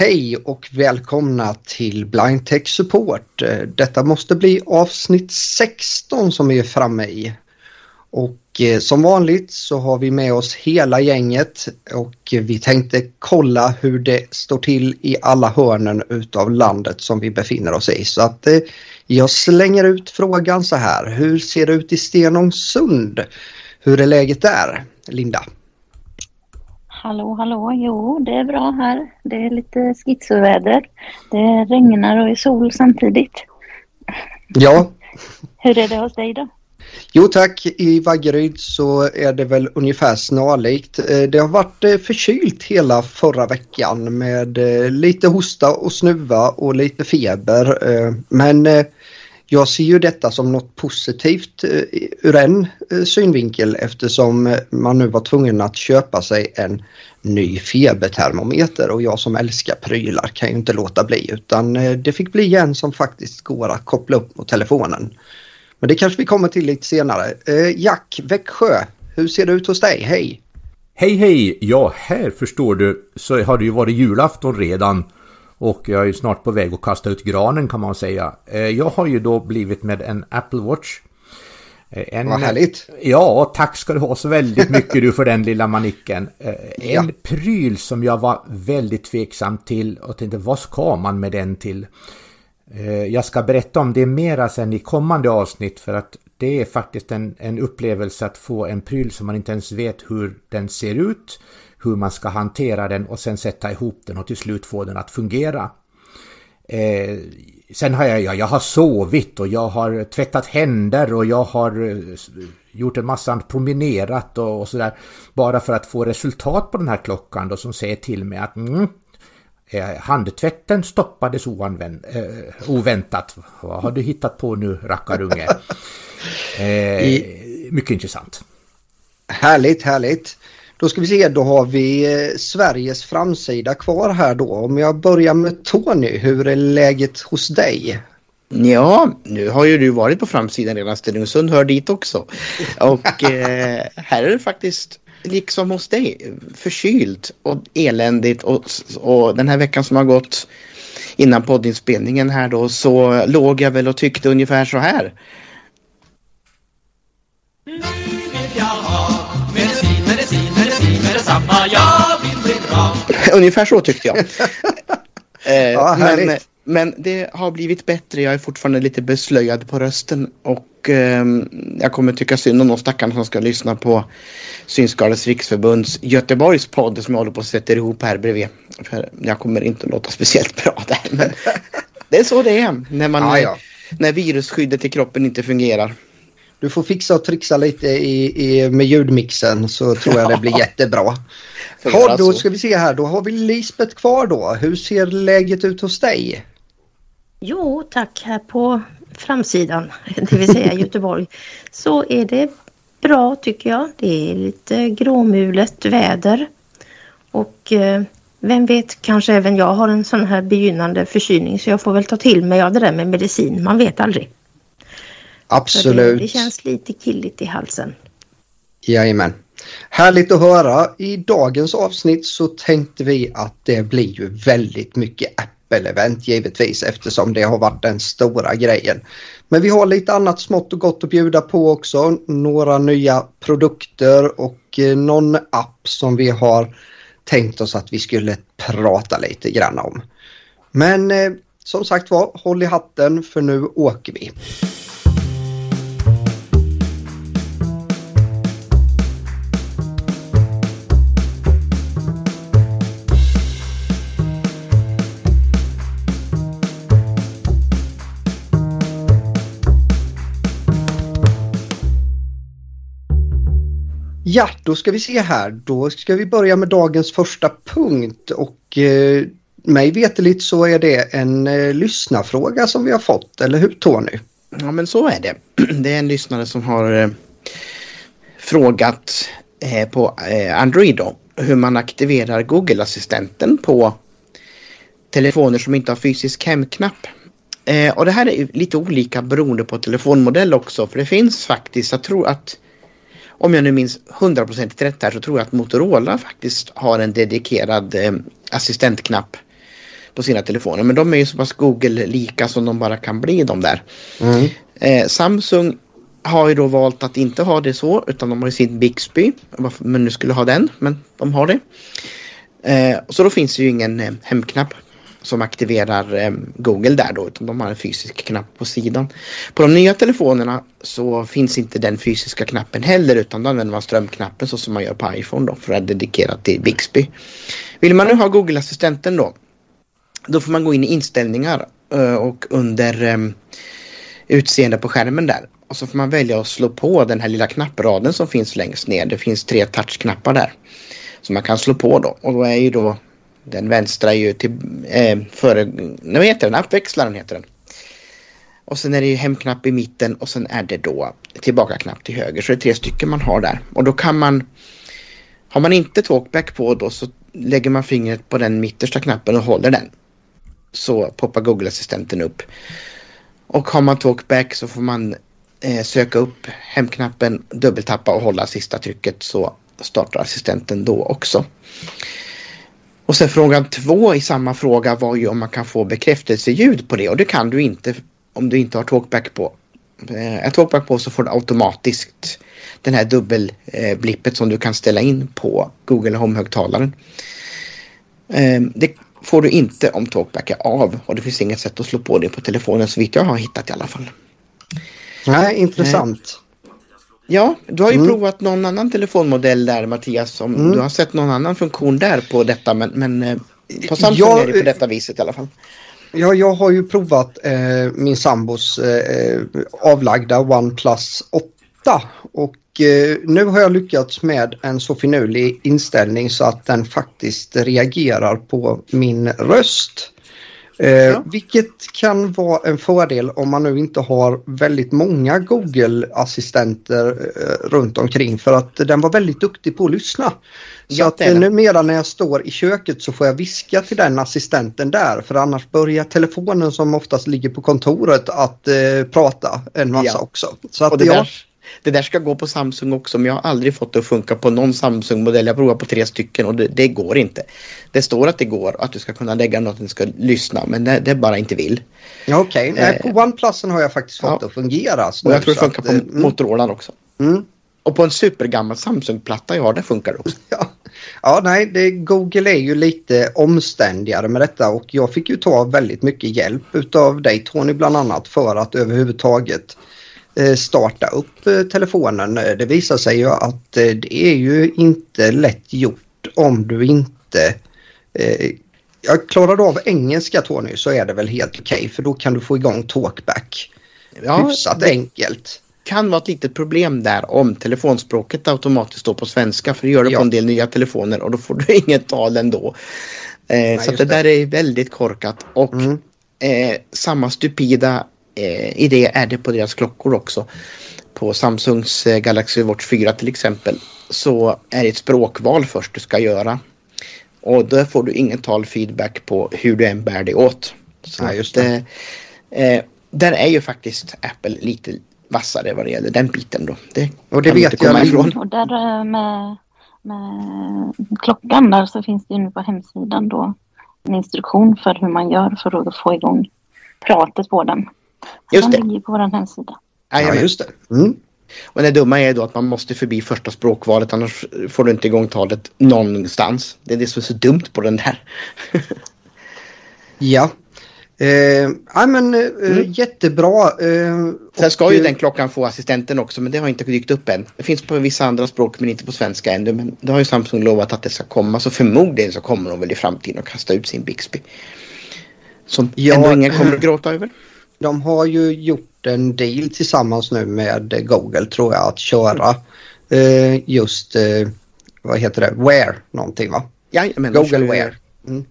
Hej och välkomna till Blind Tech Support. Eh, detta måste bli avsnitt 16 som vi är framme i. Och eh, som vanligt så har vi med oss hela gänget och vi tänkte kolla hur det står till i alla hörnen utav landet som vi befinner oss i. Så att eh, jag slänger ut frågan så här. Hur ser det ut i Stenungsund? Hur är läget där? Linda? Hallå, hallå. Jo, det är bra här. Det är lite schizoväder. Det regnar och är sol samtidigt. Ja. Hur är det hos dig då? Jo tack, i Vaggeryd så är det väl ungefär snarlikt. Eh, det har varit eh, förkylt hela förra veckan med eh, lite hosta och snuva och lite feber. Men jag ser ju detta som något positivt eh, ur en eh, synvinkel eftersom eh, man nu var tvungen att köpa sig en ny febertermometer och jag som älskar prylar kan ju inte låta bli utan det fick bli en som faktiskt går att koppla upp mot telefonen. Men det kanske vi kommer till lite senare. Jack, Växjö, hur ser det ut hos dig? Hej! Hej hej! Ja, här förstår du så har det ju varit julafton redan. Och jag är ju snart på väg att kasta ut granen kan man säga. Eh, jag har ju då blivit med en Apple Watch. Eh, en, Vad härligt! Ja, tack ska du ha så väldigt mycket du för den lilla manicken. En ja. pryl som jag var väldigt tveksam till och tänkte vad ska man med den till? Eh, jag ska berätta om det mera sen i kommande avsnitt för att det är faktiskt en, en upplevelse att få en pryl som man inte ens vet hur den ser ut, hur man ska hantera den och sen sätta ihop den och till slut få den att fungera. Eh, sen har jag, ja, jag har sovit och jag har tvättat händer och jag har eh, gjort en massa promenerat och, och sådär. Bara för att få resultat på den här klockan då som säger till mig att mm, Eh, handtvätten stoppades oanvänd, eh, oväntat. Vad har du hittat på nu rackarunge? Eh, mycket intressant. Härligt, härligt. Då ska vi se, då har vi eh, Sveriges framsida kvar här då. Om jag börjar med Tony, hur är läget hos dig? Ja, nu har ju du varit på framsidan redan. Stenungsund hör dit också. Och eh, här är det faktiskt liksom hos dig, förkylt och eländigt och, och den här veckan som har gått innan poddinspelningen här då så låg jag väl och tyckte ungefär så här. Ungefär så tyckte jag. eh, ja, men, men det har blivit bättre. Jag är fortfarande lite beslöjad på rösten och eh, jag kommer tycka synd om de stackarna som ska lyssna på Synskadades riksförbunds Göteborgs podd som jag håller på att sätta ihop här bredvid. För jag kommer inte låta speciellt bra där. Men det är så det är när, man, ja, ja. när virusskyddet i kroppen inte fungerar. Du får fixa och trixa lite i, i, med ljudmixen så tror jag det blir jättebra. Ha, då ska vi se här, då har vi Lisbeth kvar då. Hur ser läget ut hos dig? Jo tack, här på framsidan, det vill säga Göteborg, så är det bra tycker jag. Det är lite gråmulet väder och eh, vem vet, kanske även jag har en sån här begynnande förkylning så jag får väl ta till mig av det där med medicin, man vet aldrig. Absolut. Det, det, känns lite killigt i halsen. Jajamän. Härligt att höra. I dagens avsnitt så tänkte vi att det blir ju väldigt mycket Apple-event givetvis eftersom det har varit den stora grejen. Men vi har lite annat smått och gott att bjuda på också. Några nya produkter och eh, någon app som vi har tänkt oss att vi skulle prata lite grann om. Men eh, som sagt var, håll i hatten för nu åker vi. Ja, då ska vi se här. Då ska vi börja med dagens första punkt och eh, mig veteligt så är det en eh, lyssnarfråga som vi har fått, eller hur Tony? Ja, men så är det. Det är en lyssnare som har eh, frågat eh, på eh, Android då, hur man aktiverar Google-assistenten på telefoner som inte har fysisk hemknapp. Eh, och det här är lite olika beroende på telefonmodell också, för det finns faktiskt, jag tror att om jag nu minns 100% rätt här så tror jag att Motorola faktiskt har en dedikerad eh, assistentknapp på sina telefoner. Men de är ju så pass Google-lika som de bara kan bli de där. Mm. Eh, Samsung har ju då valt att inte ha det så utan de har ju sin Bixby. Varför man nu skulle ha den, men de har det. Eh, så då finns det ju ingen eh, hemknapp som aktiverar eh, Google där då utan de har en fysisk knapp på sidan. På de nya telefonerna så finns inte den fysiska knappen heller utan då använder man strömknappen så som man gör på iPhone då för att dedikera till Bixby. Vill man nu ha Google-assistenten då då får man gå in i inställningar eh, och under eh, utseende på skärmen där och så får man välja att slå på den här lilla knappraden som finns längst ner. Det finns tre touchknappar där som man kan slå på då och då är ju då den vänstra är ju till eh, före, vad heter den? Appväxlaren heter den. Och sen är det ju hemknapp i mitten och sen är det då tillbaka-knapp till höger. Så det är tre stycken man har där. Och då kan man, har man inte talkback på då så lägger man fingret på den mittersta knappen och håller den. Så poppar Google-assistenten upp. Och har man talkback så får man eh, söka upp hemknappen, dubbeltappa och hålla sista trycket så startar assistenten då också. Och sen frågan två i samma fråga var ju om man kan få bekräftelseljud på det och det kan du inte om du inte har talkback på. Eh, är talkback på så får du automatiskt den här dubbelblippet som du kan ställa in på Google Home-högtalaren. Eh, det får du inte om talkback är av och det finns inget sätt att slå på det på telefonen så vitt jag har hittat i alla fall. Nej, intressant. Ja, du har ju mm. provat någon annan telefonmodell där Mattias. Som, mm. Du har sett någon annan funktion där på detta men, men eh, på Samsung ja, är det på detta viset i alla fall. Ja, jag har ju provat eh, min sambos eh, avlagda OnePlus 8 och eh, nu har jag lyckats med en så finurlig inställning så att den faktiskt reagerar på min röst. Eh, ja. Vilket kan vara en fördel om man nu inte har väldigt många Google-assistenter eh, runt omkring för att den var väldigt duktig på att lyssna. Så att eh, numera när jag står i köket så får jag viska till den assistenten där för annars börjar telefonen som oftast ligger på kontoret att eh, prata en massa ja. också. Så att och det, jag... där, det där ska gå på Samsung också men jag har aldrig fått det att funka på någon Samsung-modell. Jag provar på tre stycken och det, det, går inte. Det står att det går att du ska kunna lägga något och den ska lyssna men det, det bara inte vill. Ja, Okej, okay. eh, på OnePlusen har jag faktiskt fått ja. det att fungera. Och jag tror det funkar att, på mm. Motorola också. Mm. Och på en supergammal Samsung-platta, ja det funkar också. Ja, ja nej, det, Google är ju lite omständigare med detta och jag fick ju ta väldigt mycket hjälp utav dig Tony bland annat för att överhuvudtaget starta upp eh, telefonen. Det visar sig ju att eh, det är ju inte lätt gjort om du inte jag klarar du av engelska Tony så är det väl helt okej okay, för då kan du få igång talkback. Ja, Hyfsat enkelt. kan vara ett litet problem där om telefonspråket automatiskt står på svenska för det gör det ja. på en del nya telefoner och då får du inget tal ändå. Eh, Nej, så det, det där är väldigt korkat och mm. eh, samma stupida eh, idé är det på deras klockor också. På Samsungs eh, Galaxy Watch 4 till exempel så är det ett språkval först du ska göra. Och då får du ingen talfeedback på hur du än bär dig åt. Så ja, just det. Eh, eh, där är ju faktiskt Apple lite vassare vad det gäller den biten då. Det och det vet jag ifrån. Och där med, med klockan där så finns det ju nu på hemsidan då en instruktion för hur man gör för att få igång pratet på den. Just det. ligger på vår hemsida. Ja, just det. Mm. Och det dumma är då att man måste förbi första språkvalet annars får du inte igång talet någonstans. Det är det som är så dumt på den där. ja. Eh, ja men eh, mm. jättebra. Eh, Sen ska ju den klockan få assistenten också men det har inte dykt upp än. Det finns på vissa andra språk men inte på svenska ännu. Men det har ju Samsung lovat att det ska komma så förmodligen så kommer de väl i framtiden att kasta ut sin Bixby. Som ja, ändå ingen kommer att gråta över de har ju gjort en deal tillsammans nu med Google tror jag att köra eh, just, eh, vad heter det, Wear någonting va? Jajamän, Google Wear. Mm.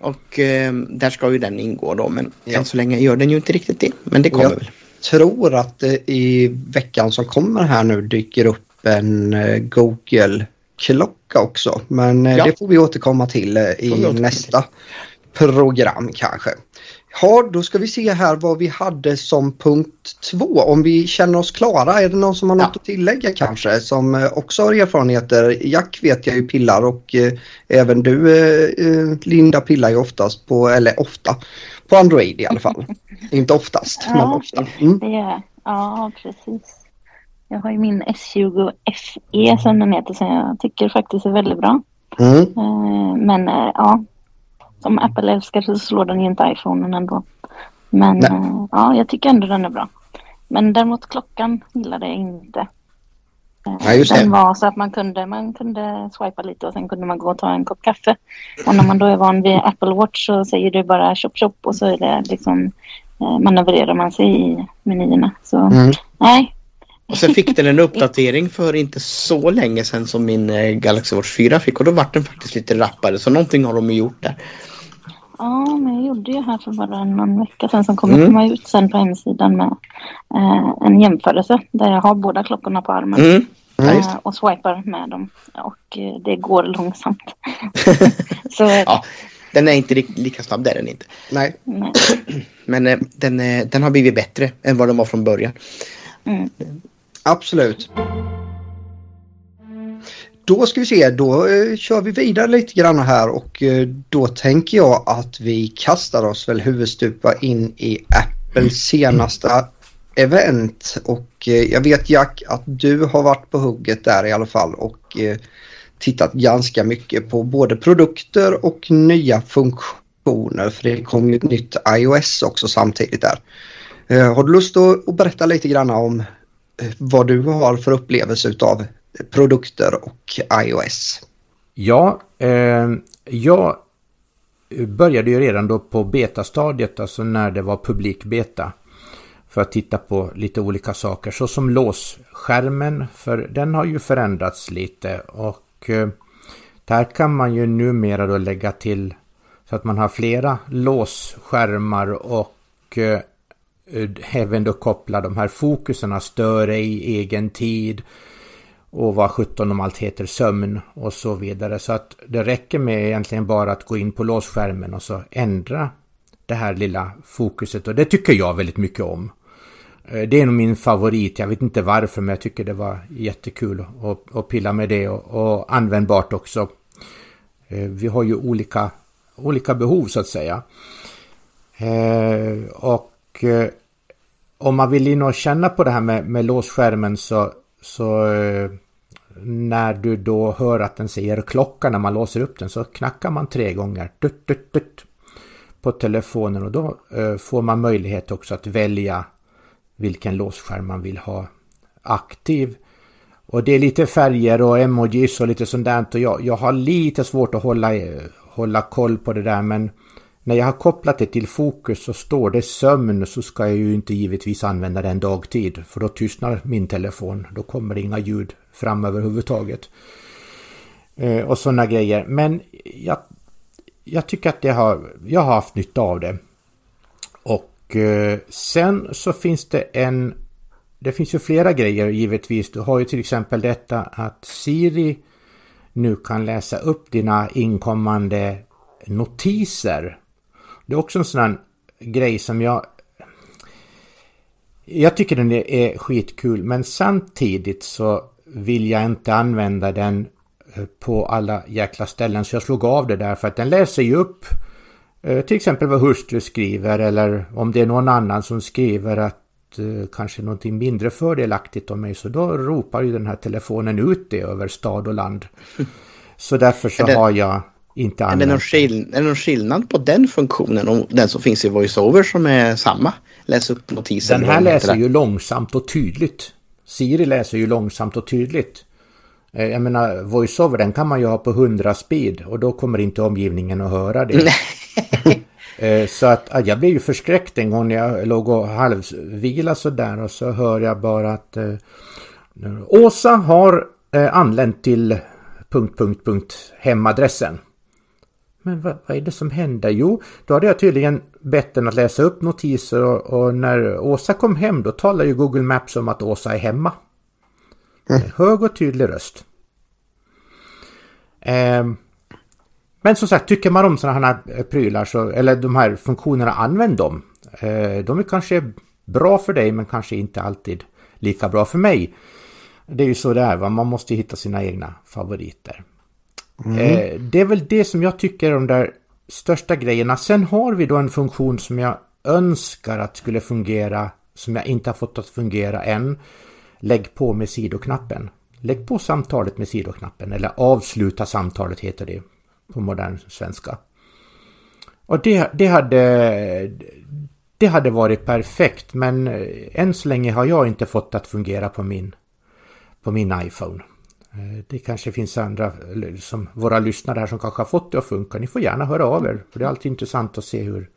Och eh, där ska ju den ingå då men ja. än så länge gör den ju inte riktigt det. Men det kommer jag väl. tror att i veckan som kommer här nu dyker upp en eh, Google-klocka också. Men eh, ja. det får vi återkomma till eh, i återkomma nästa till. program kanske. Ja, då ska vi se här vad vi hade som punkt två. Om vi känner oss klara, är det någon som har något ja. att tillägga kanske som eh, också har erfarenheter? Jack vet jag ju pillar och eh, även du eh, Linda pillar ju oftast på, eller ofta, på Android i alla fall. Inte oftast, ja, men ofta. Mm. Det gör Ja, precis. Jag har ju min S20 FE som den heter som jag tycker faktiskt är väldigt bra. Mm. Eh, men eh, ja, som Apple-älskare så slår den ju inte iPhonen ändå. Men äh, ja, jag tycker ändå den är bra. Men däremot klockan gillade jag inte. Äh, ja, den var så att man kunde, man kunde swipa lite och sen kunde man gå och ta en kopp kaffe. Och när man då är van vid Apple Watch så säger det bara chop chop och så är det liksom äh, manövrerar man sig i menyerna. Så mm. nej, och sen fick den en uppdatering för inte så länge sedan som min Galaxy Watch 4 fick och då vart den faktiskt lite rappare så någonting har de gjort där. Ja, men jag gjorde ju här för bara någon vecka sedan som kommer mm. komma ut sen på hemsidan med eh, en jämförelse där jag har båda klockorna på armen. Mm. Eh, och swipar med dem och eh, det går långsamt. Så, ja, den är inte lika snabb, det är den inte. Nej. Nej. Men eh, den, den har blivit bättre än vad den var från början. Mm. Absolut. Då ska vi se, då eh, kör vi vidare lite grann här och eh, då tänker jag att vi kastar oss väl huvudstupa in i Apples senaste event och eh, jag vet Jack att du har varit på hugget där i alla fall och eh, tittat ganska mycket på både produkter och nya funktioner för det kom ju ett nytt iOS också samtidigt där. Eh, har du lust att, att berätta lite grann om eh, vad du har för upplevelse utav produkter och iOS? Ja, eh, jag började ju redan då på betastadiet, alltså när det var publik beta. För att titta på lite olika saker, så som låsskärmen, för den har ju förändrats lite och eh, där kan man ju numera då lägga till så att man har flera låsskärmar och eh, även då koppla de här fokuserna större i egen tid och vad 17 om allt heter sömn och så vidare. Så att det räcker med egentligen bara att gå in på låsskärmen och så ändra det här lilla fokuset och det tycker jag väldigt mycket om. Eh, det är nog min favorit, jag vet inte varför men jag tycker det var jättekul att, att pilla med det och, och användbart också. Eh, vi har ju olika, olika behov så att säga. Eh, och om man vill in och känna på det här med, med låsskärmen så så eh, när du då hör att den säger klocka när man låser upp den så knackar man tre gånger. Tut, tut, tut, på telefonen. Och då eh, får man möjlighet också att välja vilken låsskärm man vill ha aktiv. Och det är lite färger och emojis och lite sånt där. Och jag, jag har lite svårt att hålla, eh, hålla koll på det där men när jag har kopplat det till fokus så står det sömn så ska jag ju inte givetvis använda den dagtid för då tystnar min telefon. Då kommer det inga ljud fram överhuvudtaget. Eh, och sådana grejer. Men jag, jag tycker att det har, jag har haft nytta av det. Och eh, sen så finns det en... Det finns ju flera grejer givetvis. Du har ju till exempel detta att Siri nu kan läsa upp dina inkommande notiser det är också en sån här grej som jag... Jag tycker den är skitkul men samtidigt så vill jag inte använda den eh, på alla jäkla ställen så jag slog av det där för att den läser ju upp eh, till exempel vad hustru skriver eller om det är någon annan som skriver att eh, kanske någonting mindre fördelaktigt om mig så då ropar ju den här telefonen ut det över stad och land. Så därför så har jag inte är det, någon skill är det någon skillnad på den funktionen och den som finns i VoiceOver som är samma? Läs upp notiser. Den här läser ju långsamt och tydligt. Siri läser ju långsamt och tydligt. Eh, jag menar, VoiceOver den kan man ju ha på 100 speed och då kommer inte omgivningen att höra det. Eh, så att jag blev ju förskräckt en gång när jag låg och halvvila sådär och så hör jag bara att eh, Åsa har anlänt till punkt, punkt, punkt hemadressen. Men vad, vad, är det som händer? Jo, då hade jag tydligen bett den att läsa upp notiser och, och, när Åsa kom hem då talar ju Google Maps om att Åsa är hemma. Mm. Hög och tydlig röst. Eh, men som sagt, tycker man om sådana här prylar så, eller de här funktionerna, använd dem. De är kanske bra för dig men kanske inte alltid lika bra för mig. Det är ju så det är, va? man måste hitta sina egna favoriter. Mm. Eh, det är väl det som jag tycker är de där största grejerna. Sen har vi då en funktion som jag önskar att skulle fungera, som jag inte har fått att fungera än. Lägg på med sidoknappen. Lägg på samtalet med sidoknappen, eller avsluta samtalet heter det på modern svenska. Och det, det, hade, det hade varit perfekt men eh, än så länge har jag inte fått att fungera på min, på min iPhone. Eh, det kanske finns andra, som våra lyssnare här som kanske har fått det att funka. Ni får gärna höra av er. För det är alltid intressant att se hur,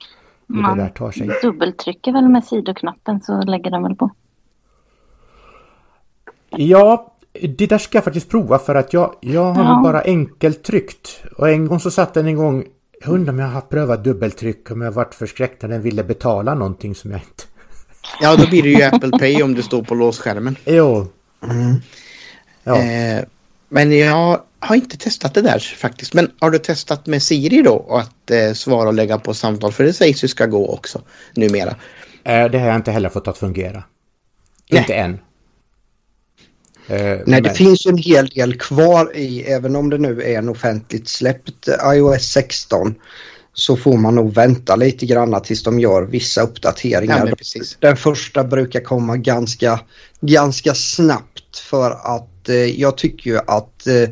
hur Man det där tar sig. dubbeltrycker väl med sidoknappen så lägger den väl på. Ja, det där ska jag faktiskt prova för att jag, jag har ja. bara enkelt tryckt. Och en gång så satt den igång. Jag undrar om jag har prövat dubbeltryck om jag varit förskräckt när den ville betala någonting som jag inte... Ja, då blir det ju Apple Pay om det står på låsskärmen. Jo. Mm. Ja. Eh, men jag har inte testat det där faktiskt. Men har du testat med Siri då? Att eh, svara och lägga på samtal? För det sägs ju ska gå också numera. Eh, det har jag inte heller fått att fungera. Nej. Inte än. Eh, Nej, men... det finns ju en hel del kvar i, även om det nu är en offentligt släppt iOS 16 så får man nog vänta lite grann tills de gör vissa uppdateringar. Ja, Den första brukar komma ganska, ganska snabbt för att eh, jag tycker ju att eh,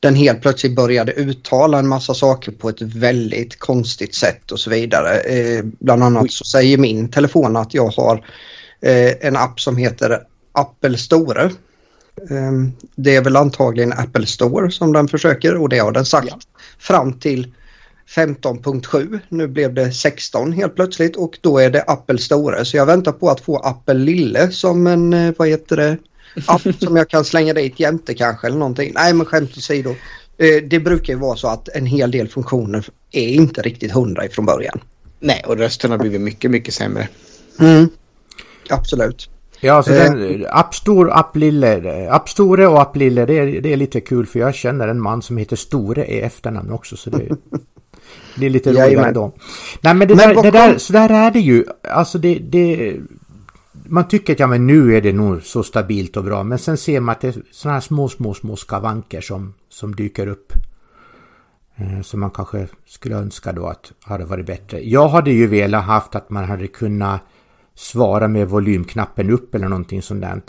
den helt plötsligt började uttala en massa saker på ett väldigt konstigt sätt och så vidare. Eh, bland annat så säger min telefon att jag har eh, en app som heter Apple Store. Eh, det är väl antagligen Apple Store som den försöker och det har den sagt ja. fram till 15.7. Nu blev det 16 helt plötsligt och då är det Apple Store. Så jag väntar på att få Apple Lille som en, eh, vad heter det, app som jag kan slänga dit jämte kanske eller någonting. Nej men skämt åsido. Eh, det brukar ju vara så att en hel del funktioner är inte riktigt hundra ifrån början. Nej och rösten har blivit mycket, mycket sämre. Mm. Absolut. Ja, så den, App Store, App Lille, App Store och App Lille det är, det är lite kul för jag känner en man som heter Store i efternamn också så det Det är lite roligare då. Nej men det, men där, det där, så där är det ju. Alltså det, det... Man tycker att ja men nu är det nog så stabilt och bra. Men sen ser man att det är sådana här små, små, små skavanker som, som dyker upp. Eh, som man kanske skulle önska då att hade varit bättre. Jag hade ju velat haft att man hade kunnat svara med volymknappen upp eller någonting sånt där.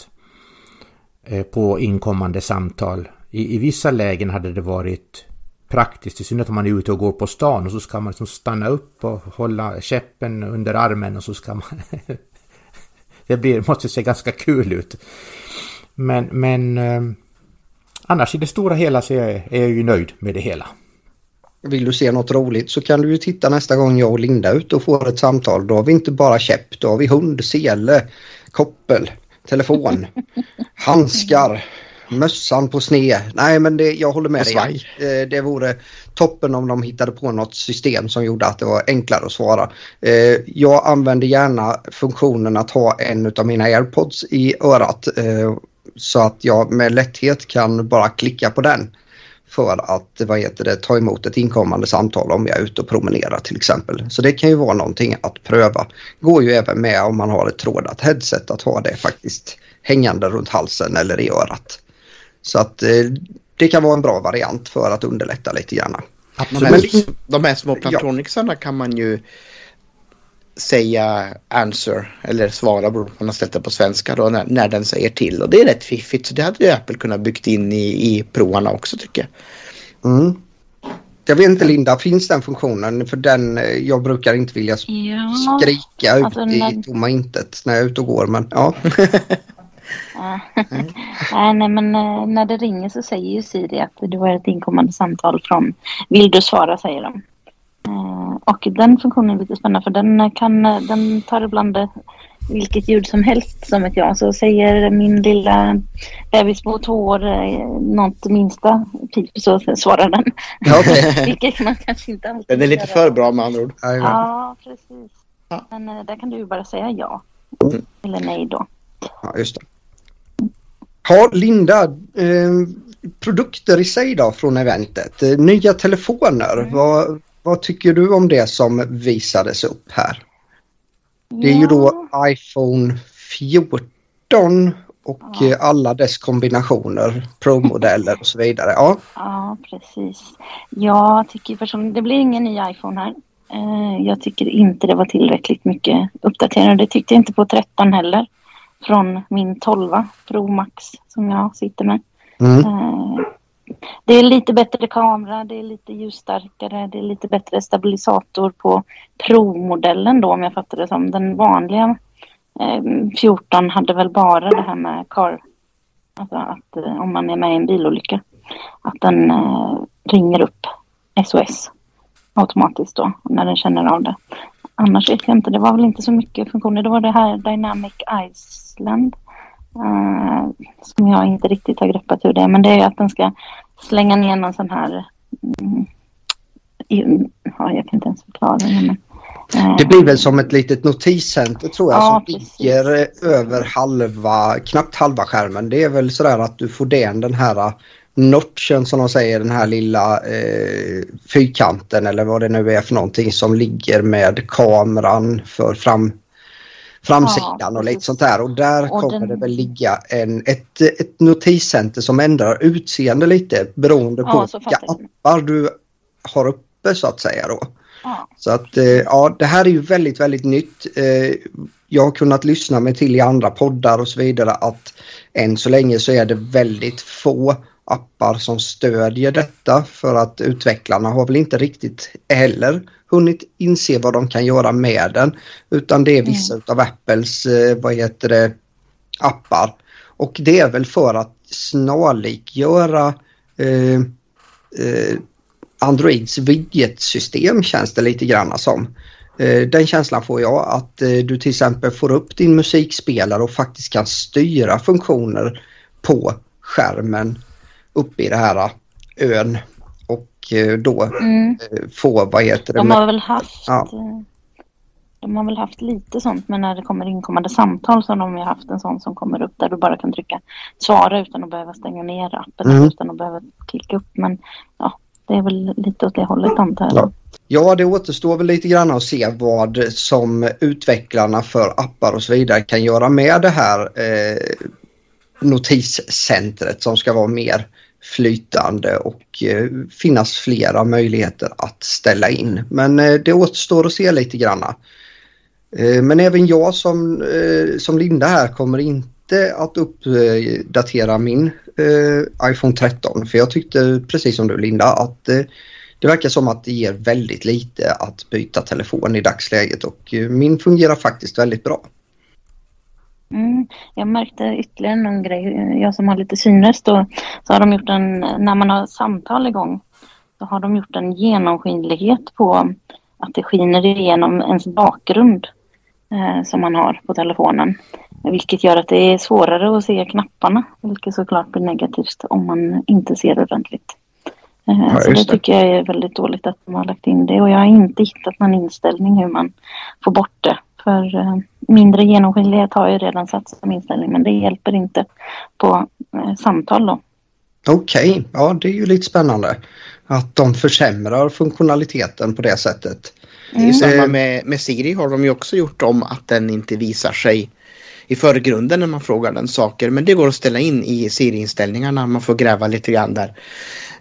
Eh, på inkommande samtal. I, I vissa lägen hade det varit praktiskt, i synnerhet om man är ute och går på stan och så ska man liksom stanna upp och hålla käppen under armen och så ska man... det blir, måste se ganska kul ut. Men, men eh, annars i det stora hela så är, är jag ju nöjd med det hela. Vill du se något roligt så kan du ju titta nästa gång jag och Linda är ute och får ett samtal. Då har vi inte bara käpp, då har vi hund, sele, koppel, telefon, handskar, mössan på sne. Nej men det, jag håller med dig. Eh, det vore toppen om de hittade på något system som gjorde att det var enklare att svara. Eh, jag använder gärna funktionen att ha en av mina airpods i örat eh, så att jag med lätthet kan bara klicka på den för att vad heter det, ta emot ett inkommande samtal om jag är ute och promenerar till exempel. Så det kan ju vara någonting att pröva. Går ju även med om man har ett trådat headset att ha det faktiskt hängande runt halsen eller i örat. Så att eh, det kan vara en bra variant för att underlätta lite grann. De här, de här små Plantronicsarna ja. kan man ju säga answer eller svara beroende på man har ställt det på svenska då när, när den säger till. Och det är rätt fiffigt så det hade ju Apple kunnat byggt in i, i provarna också tycker jag. Mm. Jag vet inte Linda, finns den funktionen? För den, eh, jag brukar inte vilja ja. skrika ut alltså, i tomma intet när jag är ute och går men ja. Mm. nej, men eh, när det ringer så säger ju Siri att du har ett inkommande samtal från Vill du svara säger de. Eh, och den funktionen är lite spännande för den, kan, den tar ibland vilket ljud som helst som ett ja. Så säger min lilla bebis på två år eh, något minsta pip så svarar den. Okay. vilket man kanske inte alltid Den är lite för bra med andra ord. Ja, precis. Men där kan du ju bara säga ja. Mm. Eller nej då. Ja, just det. Ja, Linda. Eh, produkter i sig då från eventet. Nya telefoner. Mm. Vad, vad tycker du om det som visades upp här? Det är ja. ju då iPhone 14 och ja. Eh, alla dess kombinationer, Pro-modeller och så vidare. Ja, ja precis. Jag tycker personligen, det blir ingen ny iPhone här. Eh, jag tycker inte det var tillräckligt mycket uppdateringar. Det tyckte jag inte på 13 heller. Från min 12 Pro Max som jag sitter med. Mm. Eh, det är lite bättre kamera, det är lite ljusstarkare, det är lite bättre stabilisator på Pro-modellen då om jag fattar det som. Den vanliga 14 hade väl bara det här med car, alltså att eh, om man är med i en bilolycka, att den eh, ringer upp SOS automatiskt då när den känner av det. Annars vet jag inte, det var väl inte så mycket funktioner. Det var det här Dynamic Iceland eh, som jag inte riktigt har greppat hur det är. Men det är att den ska slänga ner någon sån här mm, ja, jag kan inte ens förklara det. Men, det blir väl som ett litet notiscenter tror jag ja, som precis. ligger över halva, knappt halva skärmen. Det är väl sådär att du får den, den här notchen som de säger, den här lilla eh, fyrkanten eller vad det nu är för någonting som ligger med kameran för fram, framsidan ja, och lite sånt där. Och där och kommer den... det väl ligga en, ett, ett notiscenter som ändrar utseende lite beroende ja, på vilka appar du har uppe så att säga då. Så att eh, ja, det här är ju väldigt, väldigt nytt. Eh, jag har kunnat lyssna mig till i andra poddar och så vidare att än så länge så är det väldigt få appar som stödjer detta för att utvecklarna har väl inte riktigt heller hunnit inse vad de kan göra med den. Utan det är vissa mm. av Apples, eh, vad heter det, appar. Och det är väl för att snarlikgöra eh, eh, Androids widgetsystem känns det lite grann som. Eh, den känslan får jag att eh, du till exempel får upp din musikspelare och faktiskt kan styra funktioner på skärmen uppe i det här ön och eh, då mm. få, vad heter det? De har väl haft ja. De har väl haft lite sånt men när det kommer inkommande samtal så har de ju haft en sån som kommer upp där du bara kan trycka svara utan att behöva stänga ner appen mm. utan att behöva klicka upp. Men ja, det är väl lite åt det hållet antar jag. Ja. ja, det återstår väl lite grann att se vad som utvecklarna för appar och så vidare kan göra med det här eh, notiscentret som ska vara mer flytande och eh, finnas flera möjligheter att ställa in. Men eh, det återstår att se lite granna. Eh, men även jag som, som Linda här kommer inte att uppdatera min iPhone 13 för jag tyckte precis som du Linda att det verkar som att det ger väldigt lite att byta telefon i dagsläget och min fungerar faktiskt väldigt bra. Mm, jag märkte ytterligare en grej. Jag som har lite synröst då, så har de gjort en, när man har samtal igång, så har de gjort en genomskinlighet på att det skiner igenom ens bakgrund eh, som man har på telefonen. Vilket gör att det är svårare att se knapparna, vilket såklart blir negativt om man inte ser ordentligt. Eh, ja, så det, det tycker jag är väldigt dåligt att de har lagt in det och jag har inte hittat någon inställning hur man får bort det. För eh, mindre genomskinlighet har jag redan satt som inställning men det hjälper inte på eh, samtal då. Okej, okay. ja det är ju lite spännande att de försämrar funktionaliteten på det sättet. Mm. Det är samma med, med Siri har de ju också gjort om att den inte visar sig i förgrunden när man frågar den saker. Men det går att ställa in i Siri-inställningarna. Man får gräva lite grann där.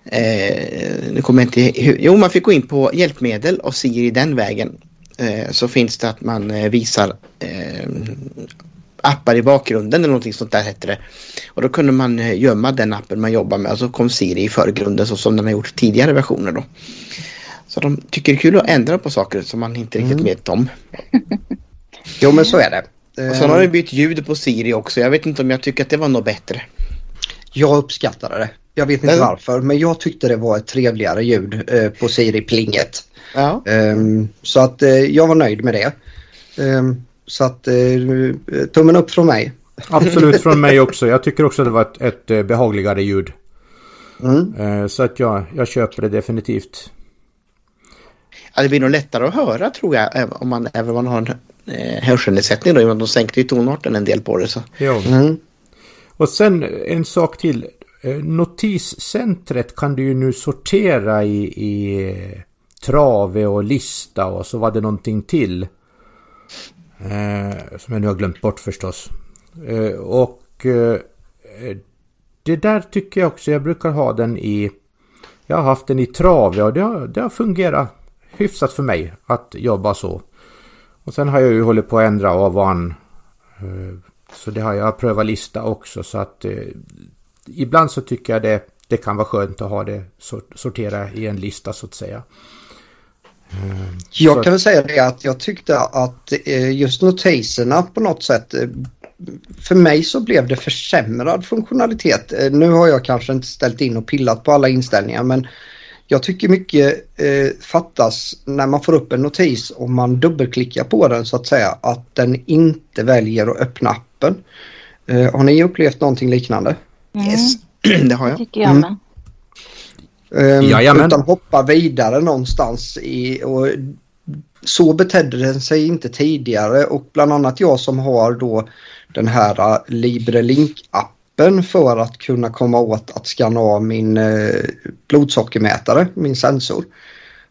Eh, nu kommer inte Jo, man fick gå in på hjälpmedel och Siri den vägen. Eh, så finns det att man eh, visar eh, appar i bakgrunden eller någonting sånt där hette det. Och då kunde man gömma den appen man jobbar med och så kom Siri i förgrunden så som den har gjort tidigare versioner då. Så de tycker det är kul att ändra på saker som man inte riktigt mm. vet om. jo men så är det. Och sen har de bytt ljud på Siri också. Jag vet inte om jag tycker att det var något bättre. Jag uppskattade det. Jag vet inte varför men jag tyckte det var ett trevligare ljud eh, på Siri-plinget. Ja. Um, så att uh, jag var nöjd med det. Um, så att uh, tummen upp från mig. Absolut från mig också. Jag tycker också det var ett, ett behagligare ljud. Mm. Uh, så att jag, jag köper det definitivt. Ja, det blir nog lättare att höra tror jag om man, även om man har en eh, hörselnedsättning då, de sänkte ju tonarten en del på det. Så. Ja. Mm. Och sen en sak till. notiscentret kan du ju nu sortera i, i trave och lista och så var det någonting till. Eh, som jag nu har glömt bort förstås. Eh, och eh, det där tycker jag också, jag brukar ha den i... Jag har haft den i trave och det har, det har fungerat hyfsat för mig att jobba så. Och sen har jag ju hållit på att ändra av och an. Eh, så det har jag prövat lista också så att eh, ibland så tycker jag det, det kan vara skönt att ha det sortera i en lista så att säga. Eh, jag kan väl säga det att jag tyckte att just notiserna på något sätt för mig så blev det försämrad funktionalitet. Nu har jag kanske inte ställt in och pillat på alla inställningar men jag tycker mycket eh, fattas när man får upp en notis och man dubbelklickar på den så att säga att den inte väljer att öppna appen. Eh, har ni upplevt någonting liknande? Mm. Yes, det har jag. Det tycker jag med. Mm. Um, utan hoppa vidare någonstans i, och så betedde den sig inte tidigare och bland annat jag som har då den här uh, LibreLink-appen appen för att kunna komma åt att skanna av min eh, blodsockermätare, min sensor.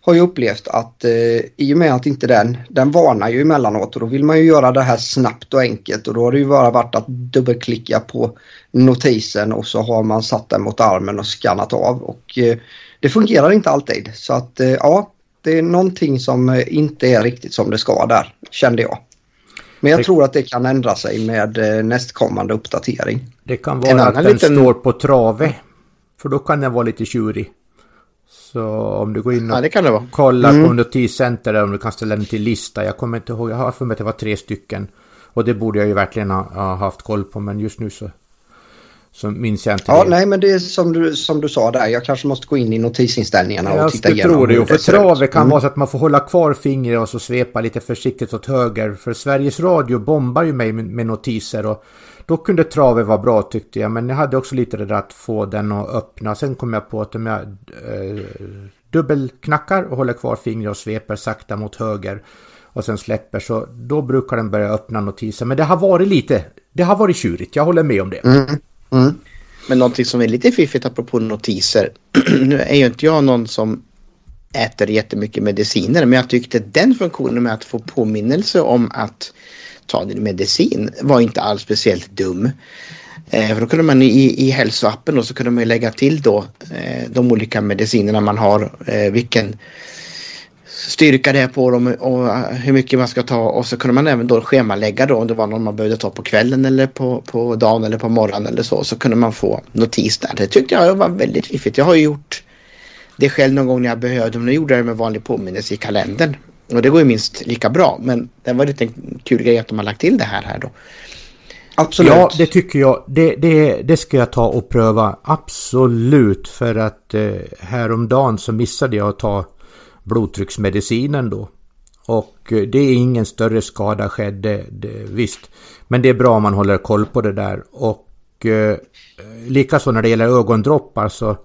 Har ju upplevt att eh, i och med att inte den, den varnar ju emellanåt och då vill man ju göra det här snabbt och enkelt och då har det ju bara varit att dubbelklicka på notisen och så har man satt den mot armen och skannat av och eh, det fungerar inte alltid så att eh, ja, det är någonting som eh, inte är riktigt som det ska där kände jag. Men jag tror att det kan ändra sig med eh, nästkommande uppdatering. Det kan vara att den liten... står på trave. För då kan den vara lite tjurig. Så om du går in och ja, kollar mm. på notiscenter om du kan ställa den till lista. Jag kommer inte ihåg, jag har för mig att det var tre stycken. Och det borde jag ju verkligen ha, ha haft koll på men just nu så så minns jag inte ja, det. Nej, men det är som du, som du sa där. Jag kanske måste gå in i notisinställningarna och titta igenom. Jag tror det. Och för trave kan mm. vara så att man får hålla kvar fingret och så svepa lite försiktigt åt höger. För Sveriges Radio bombar ju mig med, med notiser. Och då kunde trave vara bra tyckte jag. Men jag hade också lite det där att få den att öppna. Sen kom jag på att om jag eh, dubbelknackar och håller kvar fingret och sveper sakta mot höger och sen släpper så då brukar den börja öppna notiser. Men det har varit lite, det har varit tjurigt, jag håller med om det. Mm. Mm. Men någonting som är lite fiffigt apropå notiser. nu är ju inte jag någon som äter jättemycket mediciner men jag tyckte den funktionen med att få påminnelse om att ta din medicin var inte alls speciellt dum. Eh, för då kunde man i, i hälsoappen då, så kunde man lägga till då eh, de olika medicinerna man har, eh, vilken styrka det är på dem och eh, hur mycket man ska ta och så kunde man även då schemalägga då om det var någon man behövde ta på kvällen eller på, på dagen eller på morgonen eller så så kunde man få notis där. Det tyckte jag var väldigt fiffigt. Jag har ju gjort det själv någon gång när jag behövde men nu gjorde jag det med vanlig påminnelse i kalendern. Och det går ju minst lika bra men det var lite en kul grej att de har lagt till det här här då. Absolut. Ja, det tycker jag. Det, det, det ska jag ta och pröva. Absolut. För att eh, häromdagen så missade jag att ta blodtrycksmedicinen då. Och eh, det är ingen större skada skedde, det, visst. Men det är bra om man håller koll på det där. Och eh, likaså när det gäller ögondroppar så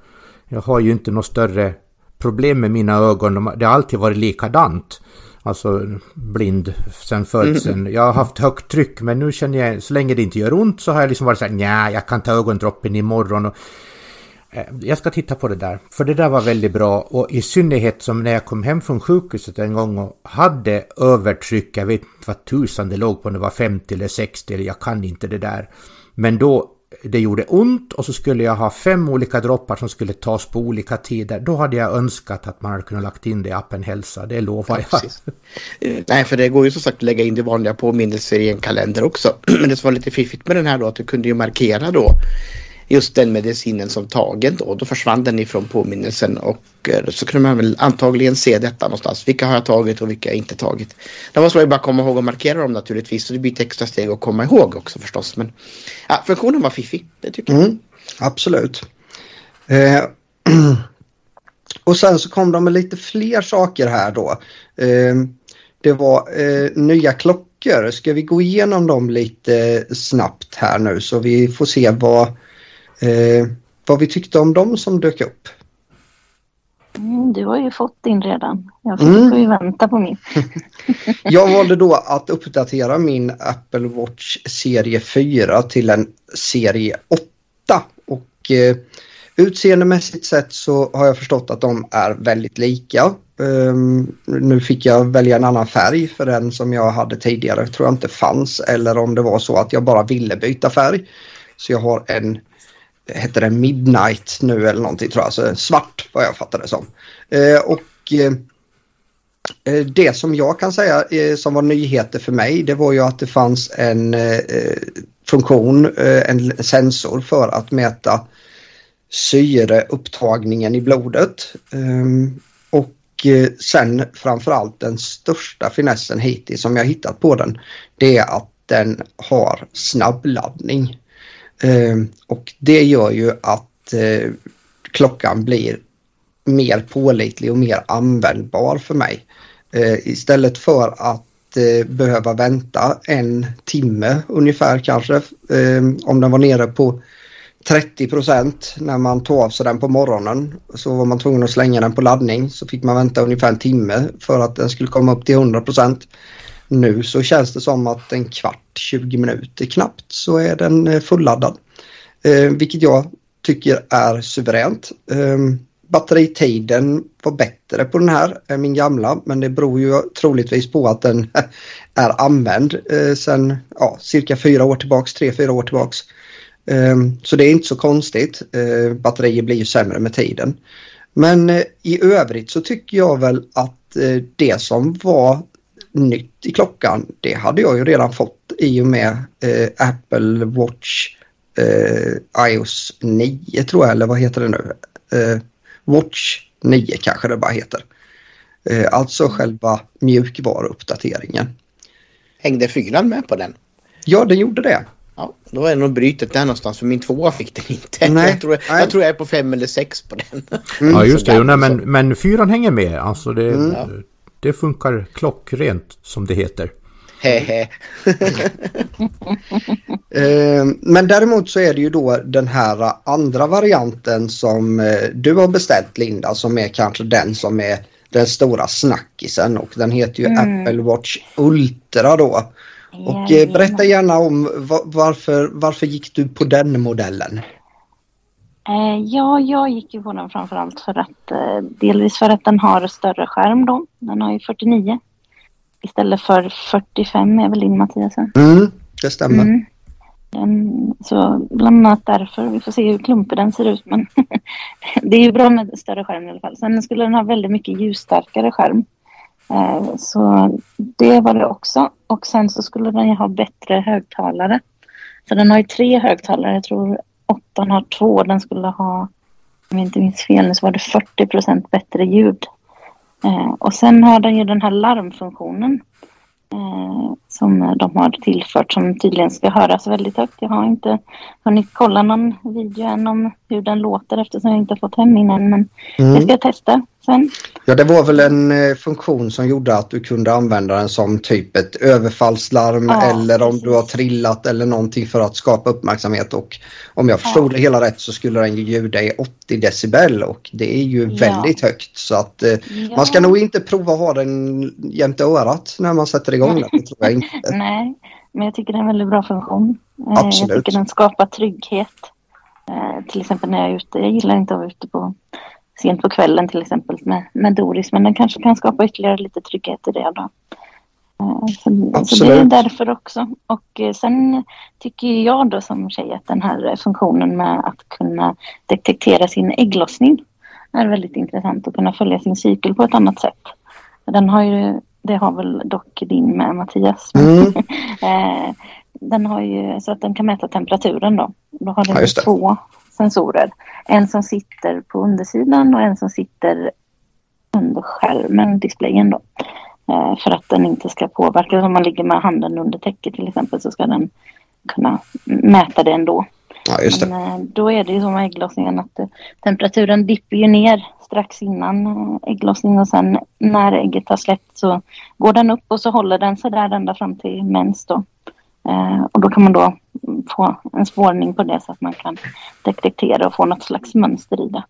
jag har ju inte något större problem med mina ögon. Det har alltid varit likadant. Alltså blind sen födseln. Jag har haft högt tryck men nu känner jag så länge det inte gör ont så har jag liksom varit så här nej jag kan ta ögondroppen imorgon. Och Eh, jag ska titta på det där, för det där var väldigt bra och i synnerhet som när jag kom hem från sjukhuset en gång och hade övertryck, jag vet inte vad tusan det låg på, om det var 50 eller 60 eller jag kan inte det där. Men då det gjorde ont och så skulle jag ha fem olika droppar som skulle tas på olika tider. Då hade jag önskat att man hade kunnat lagt in det i appen hälsa, det lovar jag. Eh, nej, för det går ju som sagt att lägga in det vanliga påminnelser i en kalender också. Men det som var lite fiffigt med den här då att du kunde ju markera då just den medicinen som tagen då. Då försvann den ifrån påminnelsen och eh, så kunde man väl antagligen se detta någonstans. Vilka har jag tagit och vilka har jag inte tagit. Då måste man ju bara komma ihåg och markera dem naturligtvis. Så det blir ett extra steg att komma ihåg också förstås. Men ja, funktionen var fiffig, det tycker jag. Mm, absolut. Eh, och sen så kom de med lite fler saker här då. Eh, det var eh, nya klockor. Ska vi gå igenom dem lite snabbt här nu så vi får se vad eh, vad vi tyckte om dem som dök upp. Mm, du har ju fått din redan. Jag får mm. ju vänta på min. jag valde då att uppdatera min Apple Watch serie 4 till en serie 8 och eh, utseendemässigt sett så har jag förstått att de är väldigt lika. Um, nu fick jag välja en annan färg för den som jag hade tidigare tror jag inte fanns eller om det var så att jag bara ville byta färg. Så jag har en, heter det Midnight nu eller någonting tror jag, alltså svart vad jag fattade det som. Eh, och eh, eh, det som jag kan säga eh, som var nyheter för mig det var ju att det fanns en eh, funktion, eh, en sensor för att mäta syreupptagningen i blodet. Ehm, och eh, sen framförallt den största finessen hittills som jag hittat på den det är att den har snabbladdning. Ehm, och det gör ju att eh, klockan blir mer pålitlig och mer användbar för mig. Ehm, istället för att eh, behöva vänta en timme ungefär kanske ehm, om den var nere på 30 procent när man tog av sig den på morgonen. Så var man tvungen att slänga den på laddning så fick man vänta ungefär en timme för att den skulle komma upp till 100 procent. Nu så känns det som att en kvart, 20 minuter knappt så är den eh, fulladdad. Eh, vilket jag tycker är suveränt. Eh, batteritiden var bättre på den här än min gamla men det beror ju troligtvis på att den är använd eh, sedan ja, cirka fyra år tillbaks, tre, fyra år tillbaks. Eh, så det är inte så konstigt. Eh, batterier blir ju sämre med tiden. Men eh, i övrigt så tycker jag väl att eh, det som var nytt i klockan det hade jag ju redan fått i och med eh, Apple Watch iOS 9 tror jag eller vad heter det nu? Watch 9 kanske det bara heter. Alltså själva mjukvaruuppdateringen. Hängde fyran med på den? Ja, den gjorde det. Ja, då är det nog brytet där någonstans för min tvåa fick den inte. Nej, jag, tror, jag tror jag är på fem eller sex på den. Mm, ja just det, jo, nej, men, men fyran hänger med. Alltså det, mm. Det funkar klockrent som det heter. Hehe. Eh, men däremot så är det ju då den här andra varianten som eh, du har beställt Linda som är kanske den som är den stora snackisen och den heter ju mm. Apple Watch Ultra då. Och eh, berätta gärna om varför, varför gick du på den modellen? Eh, ja, jag gick ju på den framförallt för att eh, delvis för att den har större skärm då. Den har ju 49 istället för 45 är väl din Mattias? Mm, det stämmer. Mm. Den, så bland annat därför. Vi får se hur klumpig den ser ut men det är ju bra med större skärm i alla fall. Sen skulle den ha väldigt mycket ljusstarkare skärm. Eh, så det var det också. Och sen så skulle den ju ha bättre högtalare. Så den har ju tre högtalare. Jag tror åttan har två. Den skulle ha, om jag inte minns fel nu, så var det 40 procent bättre ljud. Eh, och sen har den ju den här larmfunktionen. Eh, som de har tillfört som tydligen ska höras väldigt högt. Jag har inte hunnit kolla någon video än om hur den låter eftersom jag inte fått hem min än. Men mm. det ska jag testa sen. Ja, det var väl en eh, funktion som gjorde att du kunde använda den som typ ett överfallslarm ja, eller om precis. du har trillat eller någonting för att skapa uppmärksamhet. Och om jag förstod ja. det hela rätt så skulle den ju ljuda i 80 decibel och det är ju ja. väldigt högt. Så att eh, man ska nog inte prova att ha den jämte örat när man sätter igång den. Det tror jag inte. Nej, men jag tycker det är en väldigt bra funktion. Absolut. Eh, jag tycker den skapar trygghet. Eh, till exempel när jag är ute. Jag gillar inte att vara ute på sent på kvällen till exempel med, med Doris. Men den kanske kan skapa ytterligare lite trygghet i det. Då. Eh, så, så, det är därför också. Och sen tycker jag då som tjej att den här funktionen med att kunna detektera sin ägglossning är väldigt intressant att kunna följa sin cykel på ett annat sätt. Den har ju det har väl dock din med Mattias. Mm. Eh, den har ju så att den kan mäta temperaturen då. Då har den ja, två sensorer. En som sitter på undersidan och en som sitter under skärmen, displayen då. Eh, för att den inte ska påverka. Om man ligger med handen under täcket till exempel så ska den kunna mäta det ändå. Ja, just det. Men eh, då är det ju som med ägglossningen att temperaturen dipper ju ner strax innan eh, ägglossning och sen när ägget har släppt så går den upp och så håller den sig där ända fram till mens då. Eh, och då kan man då få en spårning på det så att man kan detektera och få något slags mönster i det.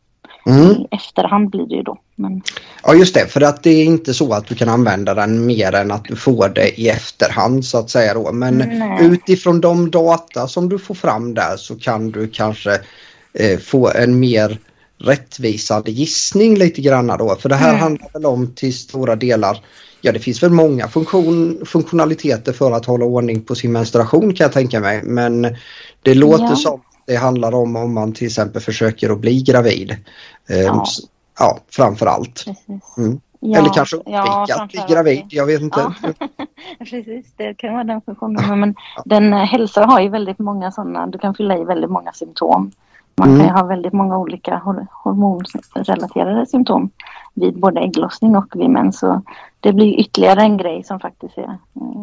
Mm. I efterhand blir det ju då. Men... Ja just det, för att det är inte så att du kan använda den mer än att du får det i efterhand så att säga då. Men Nej. utifrån de data som du får fram där så kan du kanske eh, få en mer rättvisande gissning lite grann då. För det här mm. handlar väl om till stora delar, ja det finns väl många funktion, funktionaliteter för att hålla ordning på sin menstruation kan jag tänka mig. Men det låter ja. som det handlar om om man till exempel försöker att bli gravid. Eh, ja. ja, framför allt. Mm. Ja, Eller kanske undvika ja, att bli gravid, jag vet inte. Ja. Precis, det kan vara den funktionen. Men den eh, hälsa har ju väldigt många sådana, du kan fylla i väldigt många symptom. Man mm. kan ha väldigt många olika hormonrelaterade symptom vid både ägglossning och vid mens. Så det blir ytterligare en grej som faktiskt är eh,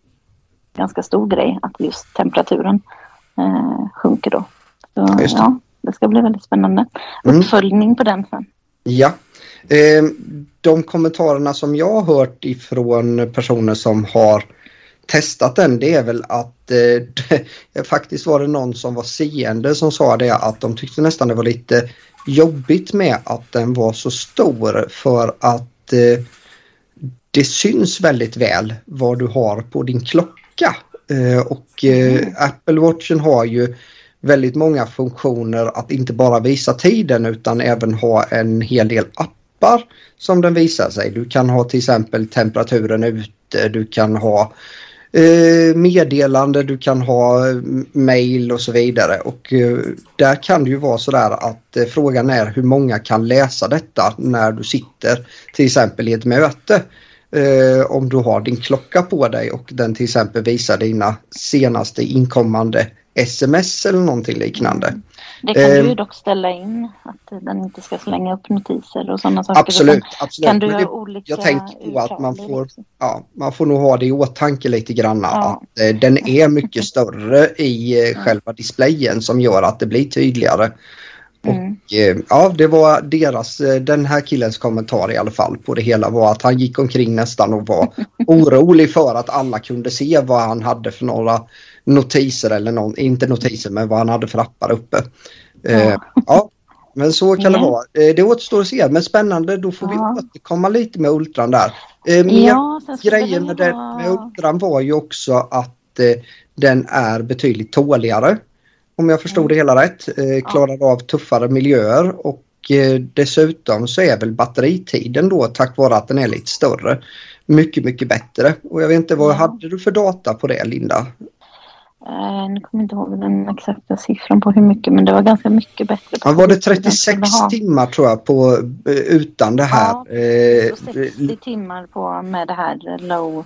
ganska stor grej, att just temperaturen eh, sjunker då. Så, det. Ja, det ska bli väldigt spännande. Mm. Uppföljning på den sen. Ja. Eh, de kommentarerna som jag har hört ifrån personer som har testat den det är väl att eh, faktiskt var det någon som var seende som sa det att de tyckte nästan det var lite jobbigt med att den var så stor för att eh, det syns väldigt väl vad du har på din klocka. Eh, och eh, mm. Apple Watchen har ju väldigt många funktioner att inte bara visa tiden utan även ha en hel del appar som den visar sig. Du kan ha till exempel temperaturen ute, du kan ha eh, meddelande, du kan ha eh, mail och så vidare. Och eh, där kan det ju vara sådär att eh, frågan är hur många kan läsa detta när du sitter till exempel i ett möte. Eh, om du har din klocka på dig och den till exempel visar dina senaste inkommande sms eller någonting liknande. Det kan eh, du ju dock ställa in, att den inte ska slänga upp notiser och sådana saker. Absolut, absolut. Kan du det, olika jag tänker på att man får, ja, man får nog ha det i åtanke lite grann. Ja. Att eh, den är mycket större i eh, själva displayen som gör att det blir tydligare. Mm. Och eh, ja, det var deras, eh, den här killens kommentar i alla fall på det hela var att han gick omkring nästan och var orolig för att alla kunde se vad han hade för några notiser eller någon, inte notiser men vad han hade för appar uppe. Eh, ja. men så kan mm. det vara. Eh, det återstår att se men spännande då får ja. vi återkomma lite med Ultran där. Eh, ja, grejen med, vara... med Ultran var ju också att eh, den är betydligt tåligare. Om jag förstod mm. det hela rätt. Eh, klarar ja. av tuffare miljöer och eh, dessutom så är väl batteritiden då tack vare att den är lite större mycket, mycket bättre. Och jag vet inte, vad ja. hade du för data på det Linda? Uh, nu kommer jag inte ihåg den exakta siffran på hur mycket men det var ganska mycket bättre. Ja, var det 36 timmar tror jag på eh, utan det här? Ja, eh, 60 timmar på med det här low?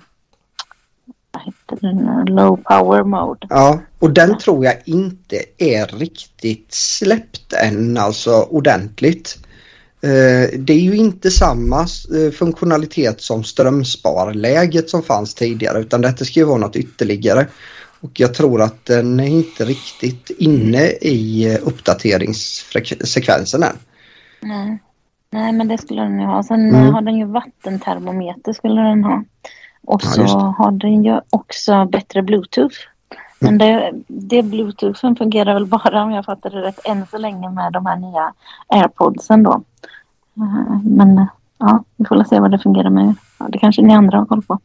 Low power mode. Ja, och den ja. tror jag inte är riktigt släppt än alltså ordentligt. Eh, det är ju inte samma funktionalitet som strömsparläget som fanns tidigare utan detta ska ju vara något ytterligare. Och jag tror att den är inte riktigt inne i eh, uppdateringssekvensen än. Nej. Nej, men det skulle den ju ha. Sen mm. har den ju vattentermometer skulle den ha. Och så ja, har den ju också bättre bluetooth. Men mm. det, det bluetoothen fungerar väl bara om jag fattar det rätt än så länge med de här nya airpodsen då. Eh, men ja, vi får se vad det fungerar med. Ja, det kanske ni andra har koll på.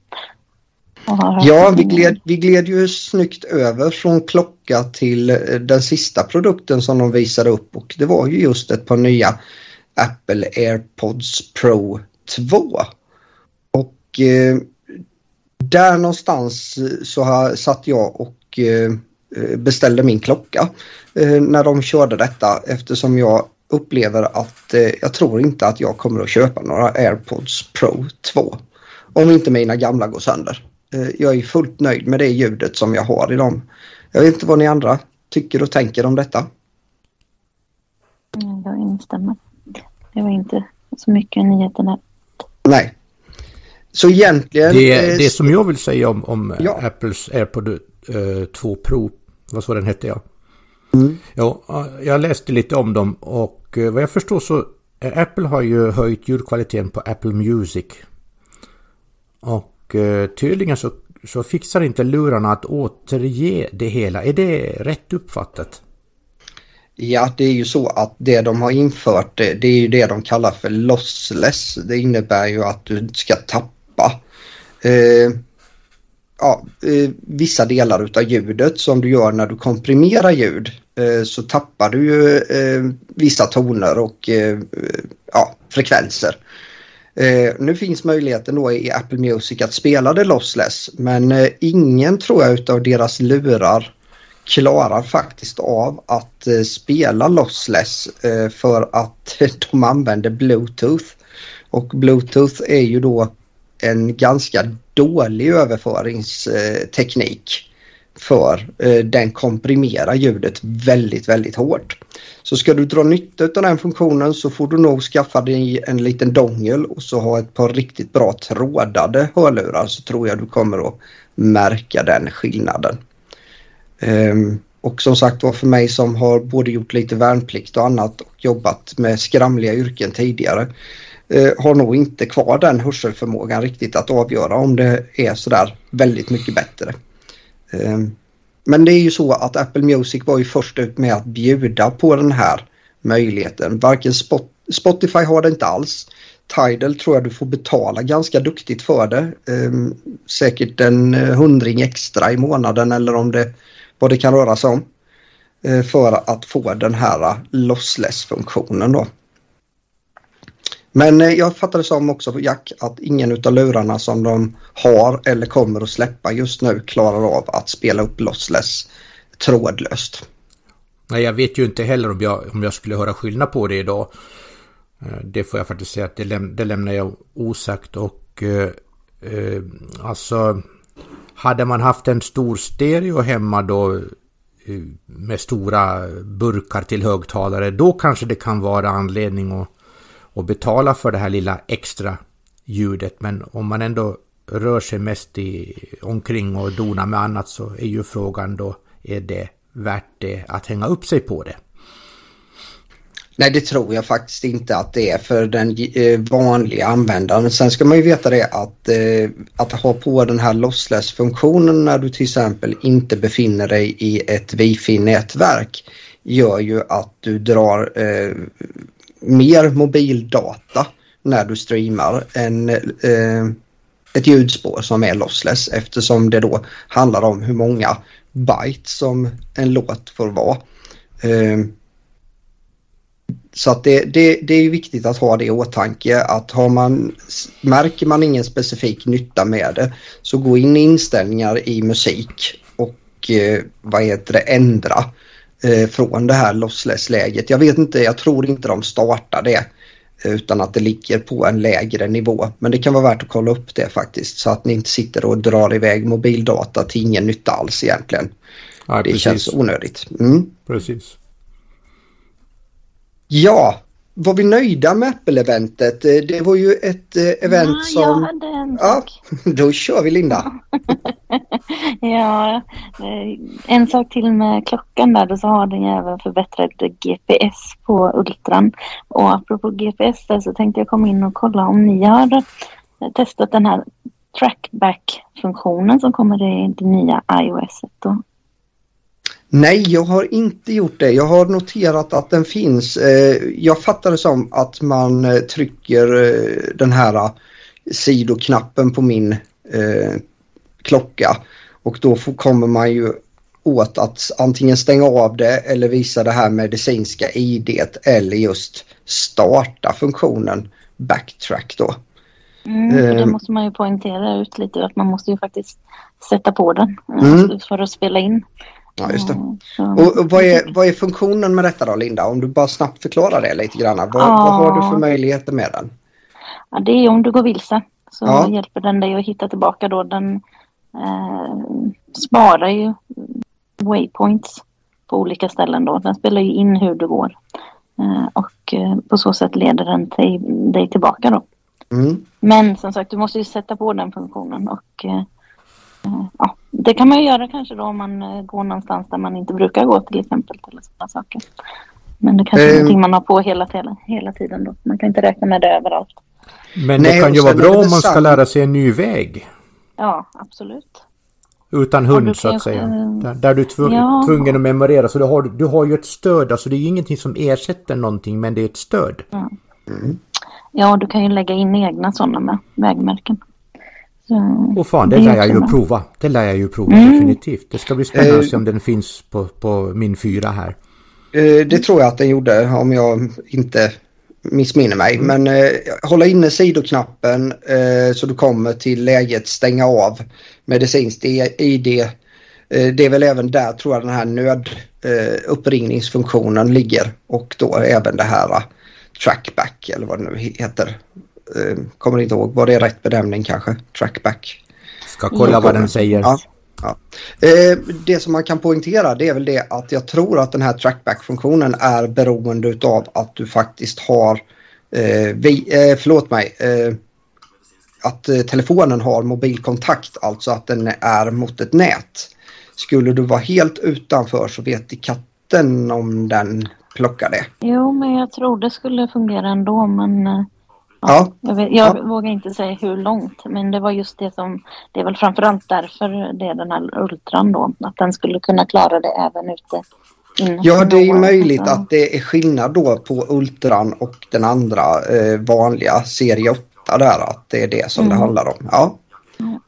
Ja, vi gled, vi gled ju snyggt över från klocka till eh, den sista produkten som de visade upp och det var ju just ett par nya Apple AirPods Pro 2. Och eh, där någonstans så har, satt jag och eh, beställde min klocka eh, när de körde detta eftersom jag upplever att eh, jag tror inte att jag kommer att köpa några AirPods Pro 2 om inte mina gamla går sönder. Eh, jag är fullt nöjd med det ljudet som jag har i dem. Jag vet inte vad ni andra tycker och tänker om detta. Jag instämmer. Det var inte så mycket nyheter där. Nej. Så egentligen... Det, eh, det som jag vill säga om, om ja. Apples AirPod eh, 2 Pro, vad så den hette jag? Mm. Ja, jag läste lite om dem och eh, vad jag förstår så eh, Apple har ju höjt ljudkvaliteten på Apple Music. Och Eh, tydligen så, så fixar inte lurarna att återge det hela. Är det rätt uppfattat? Ja, det är ju så att det de har infört det, det är ju det de kallar för lossless. Det innebär ju att du ska tappa. Eh, ja, eh, vissa delar utav ljudet som du gör när du komprimerar ljud eh, så tappar du ju eh, vissa toner och eh, ja, frekvenser. Eh, nu finns möjligheten då i Apple Music att spela det lossless men eh, ingen tror jag utav deras lurar klarar faktiskt av att eh, spela lossless eh, för att de använder bluetooth. Och bluetooth är ju då en ganska dålig överföringsteknik för eh, den komprimerar ljudet väldigt, väldigt hårt. Så ska du dra nytta av den funktionen så får du nog skaffa dig en liten dongel och så ha ett par riktigt bra trådade hörlurar så tror jag du kommer att märka den skillnaden. Um, och som sagt var för mig som har både gjort lite värnplikt och annat och jobbat med skramliga yrken tidigare eh, har nog inte kvar den hörselförmågan riktigt att avgöra om det är sådär väldigt mycket bättre. Ehm, men det är ju så att Apple Music var ju först ut med att bjuda på den här möjligheten. Varken Spot Spotify har det inte alls. Tidal tror jag du får betala ganska duktigt för det. Ehm, säkert en eh, hundring extra i månaden eller om det vad det kan röra sig om. Eh, för att få den här eh, lossless-funktionen då. Men eh, jag fattade som också Jack att ingen utav lurarna som de har eller kommer att släppa just nu klarar av att spela upp lossless trådlöst. Nej, jag vet ju inte heller om jag, om jag skulle höra skillnad på det idag. Eh, det får jag faktiskt säga att det, läm det lämnar jag osagt och eh, eh, alltså hade man haft en stor stereo hemma då eh, med stora burkar till högtalare då kanske det kan vara anledning att, och betala för det här lilla extra ljudet men om man ändå rör sig mest i, omkring och donar med annat så är ju frågan då är det värt det att hänga upp sig på det. Nej, det tror jag faktiskt inte att det är för den eh, vanliga användaren. Sen ska man ju veta det att, eh, att ha på den här lossless-funktionen när du till exempel inte befinner dig i ett wifi-nätverk gör ju att du drar eh, mer mobildata när du streamar än eh, ett ljudspår som är lossless eftersom det då handlar om hur många byte som en låt får vara. Eh, så att det, det, det är viktigt att ha det i åtanke att har man, märker man ingen specifik nytta med det så gå in i inställningar i musik och eh, vad heter det, ändra eh, från det här lossless-läget. Jag vet inte, jag tror inte de startar det utan att det ligger på en lägre nivå. Men det kan vara värt att kolla upp det faktiskt så att ni inte sitter och drar iväg mobildata till ingen nytta alls egentligen. Ja, det precis. känns onödigt. Mm. Precis. Ja, var vi nöjda med Apple-eventet? Eh, det var ju ett eh, event ja, som... Jag hade en sak. Ja, då kör vi Linda. ja, eh, en sak till med klockan där, så har den ju även förbättrat GPS på Ultran. Och apropå GPS där så tänkte jag komma in och kolla om ni har testat den här trackback-funktionen som kommer i det nya iOS. Då. Nej, jag har inte gjort det. Jag har noterat att den finns. Eh, jag fattar det som att man eh, trycker eh, den här sidoknappen på min klocka och då kommer man ju åt att antingen stänga av det eller visa det här medicinska idet eller just starta funktionen backtrack då. Mm, det måste man ju poängtera ut lite att man måste ju faktiskt sätta på den mm. för att spela in. Ja, just det. Och, och vad, är, vad är funktionen med detta då, Linda? Om du bara snabbt förklarar det lite grann. Vad, ja. vad har du för möjligheter med den? Ja, det är om du går vilse så ja. hjälper den dig att hitta tillbaka då. Den eh, sparar ju waypoints på olika ställen då. Den spelar ju in hur du går. Eh, och eh, på så sätt leder den till, dig tillbaka då. Mm. Men som sagt, du måste ju sätta på den funktionen och eh, ja, det kan man ju göra kanske då om man eh, går någonstans där man inte brukar gå till exempel. Eller sådana saker. Men det kanske är um, någonting man har på hela, hela, hela tiden då. Man kan inte räkna med det överallt. Men det Nej, kan ju vara bra om man ska lära sig en ny väg. Ja, absolut. Utan hund så att säga. Där, där du är tvung, ja. tvungen att memorera. Så du har, du har ju ett stöd. Alltså det är ju ingenting som ersätter någonting men det är ett stöd. Ja, mm. ja du kan ju lägga in egna sådana med vägmärken. Så, och fan, det, det lär jag ju bra. prova. Det lär jag ju prova mm. definitivt. Det ska bli spännande att se om den finns på, på min fyra här. Det tror jag att den gjorde om jag inte missminner mig. Mm. Men eh, hålla inne sidoknappen eh, så du kommer till läget stänga av medicinskt ID. Eh, det är väl även där tror jag den här nöduppringningsfunktionen eh, ligger och då även det här trackback eller vad det nu heter. Eh, kommer inte ihåg, var det rätt bedömning kanske? Trackback. Ska kolla vad den säger. Ja. Ja. Eh, det som man kan poängtera det är väl det att jag tror att den här trackback-funktionen är beroende av att du faktiskt har, eh, vi, eh, förlåt mig, eh, att eh, telefonen har mobilkontakt, alltså att den är mot ett nät. Skulle du vara helt utanför så vet i katten om den plockar det. Jo, men jag tror det skulle fungera ändå, men eh, Ja, jag, vet, jag ja. vågar inte säga hur långt men det var just det som det är väl framförallt därför det är den här ultran då att den skulle kunna klara det även ute Ja det är möjligt att det är skillnad då på ultran och den andra eh, vanliga serie 8 där att det är det som mm. det handlar om. Ja. Mm.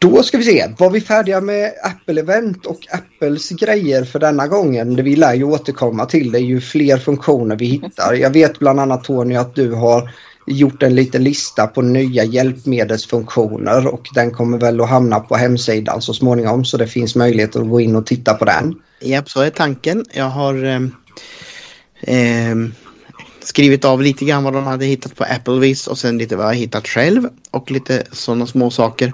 Då ska vi se, var vi färdiga med Apple-event och Apples grejer för denna gången? Det vi lär ju återkomma till det ju fler funktioner vi hittar. Jag vet bland annat Tony att du har gjort en liten lista på nya hjälpmedelsfunktioner och den kommer väl att hamna på hemsidan så småningom så det finns möjlighet att gå in och titta på den. Japp, så är tanken. Jag har eh, eh, skrivit av lite grann vad de hade hittat på Applevis och sen lite vad jag hittat själv och lite sådana små saker.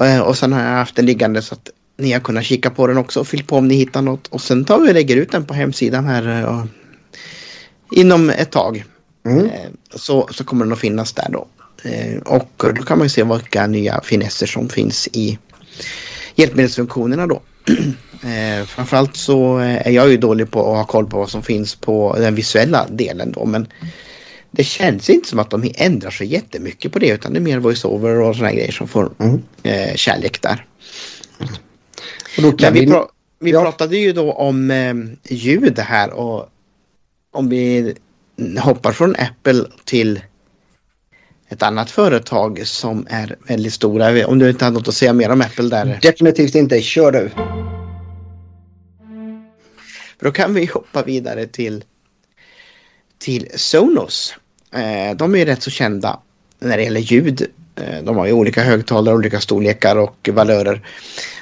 Eh, och sen har jag haft den liggande så att ni har kunnat kika på den också och fyllt på om ni hittar något. Och sen tar vi och lägger ut den på hemsidan här och, eh, inom ett tag. Mm. Eh, så, så kommer den att finnas där då. Och då kan man ju se vilka nya finesser som finns i hjälpmedelsfunktionerna då. Framförallt så är jag ju dålig på att ha koll på vad som finns på den visuella delen då. Men det känns inte som att de ändrar sig jättemycket på det utan det är mer voiceover och sådana grejer som får mm. eh, kärlek där. Och då kan vi, vi, pra vi ja. pratade ju då om eh, ljud här och om vi hoppar från Apple till ett annat företag som är väldigt stora. Om du inte har något att säga mer om Apple där? Definitivt inte, kör du. Då kan vi hoppa vidare till till Sonos. Eh, de är ju rätt så kända när det gäller ljud. Eh, de har ju olika högtalare, olika storlekar och valörer.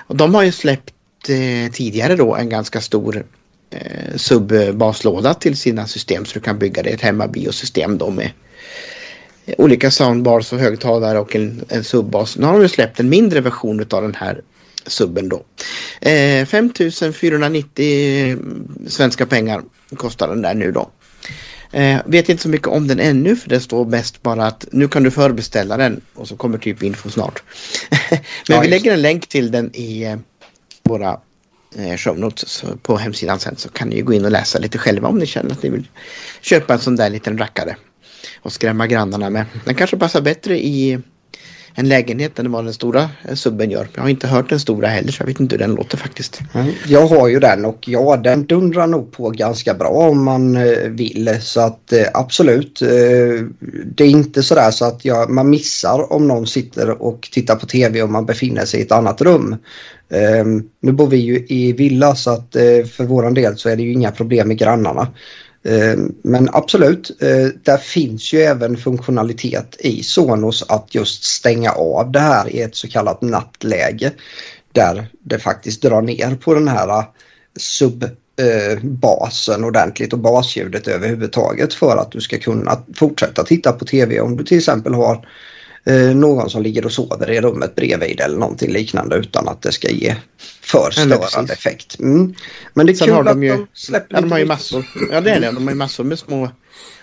Och de har ju släppt eh, tidigare då en ganska stor subbaslåda till sina system så du kan bygga dig ett hemmabiosystem då med olika soundbars och högtalare och en, en subbas. Nu har de ju släppt en mindre version av den här subben då. Eh, 5490 svenska pengar kostar den där nu då. Eh, vet inte så mycket om den ännu för det står mest bara att nu kan du förbeställa den och så kommer typ info snart. Men ja, vi lägger en länk till den i eh, våra eh, show notes på hemsidan sen så kan ni gå in och läsa lite själva om ni känner att ni vill köpa en sån där liten rackare och skrämma grannarna med. Den kanske passar bättre i en lägenhet än vad den stora eh, subben gör. Jag har inte hört den stora heller så jag vet inte hur den låter faktiskt. Jag har ju den och ja den dundrar nog på ganska bra om man eh, vill så att eh, absolut. Det är inte sådär så att jag, man missar om någon sitter och tittar på tv och man befinner sig i ett annat rum. Ehm, nu bor vi ju i villa så att eh, för våran del så är det ju inga problem med grannarna. Eh, men absolut, eh, där finns ju även funktionalitet i Sonos att just stänga av det här i ett så kallat nattläge. Där det faktiskt drar ner på den här eh, subbasen eh, ordentligt och basljudet överhuvudtaget för att du ska kunna fortsätta titta på tv om du till exempel har eh, någon som ligger och sover i rummet bredvid eller någonting liknande utan att det ska ge för störande effekt. Mm. Men det är Sen kul har de ju, att de släpper ja, de har ju massor, Ja det är det. De har ju massor med små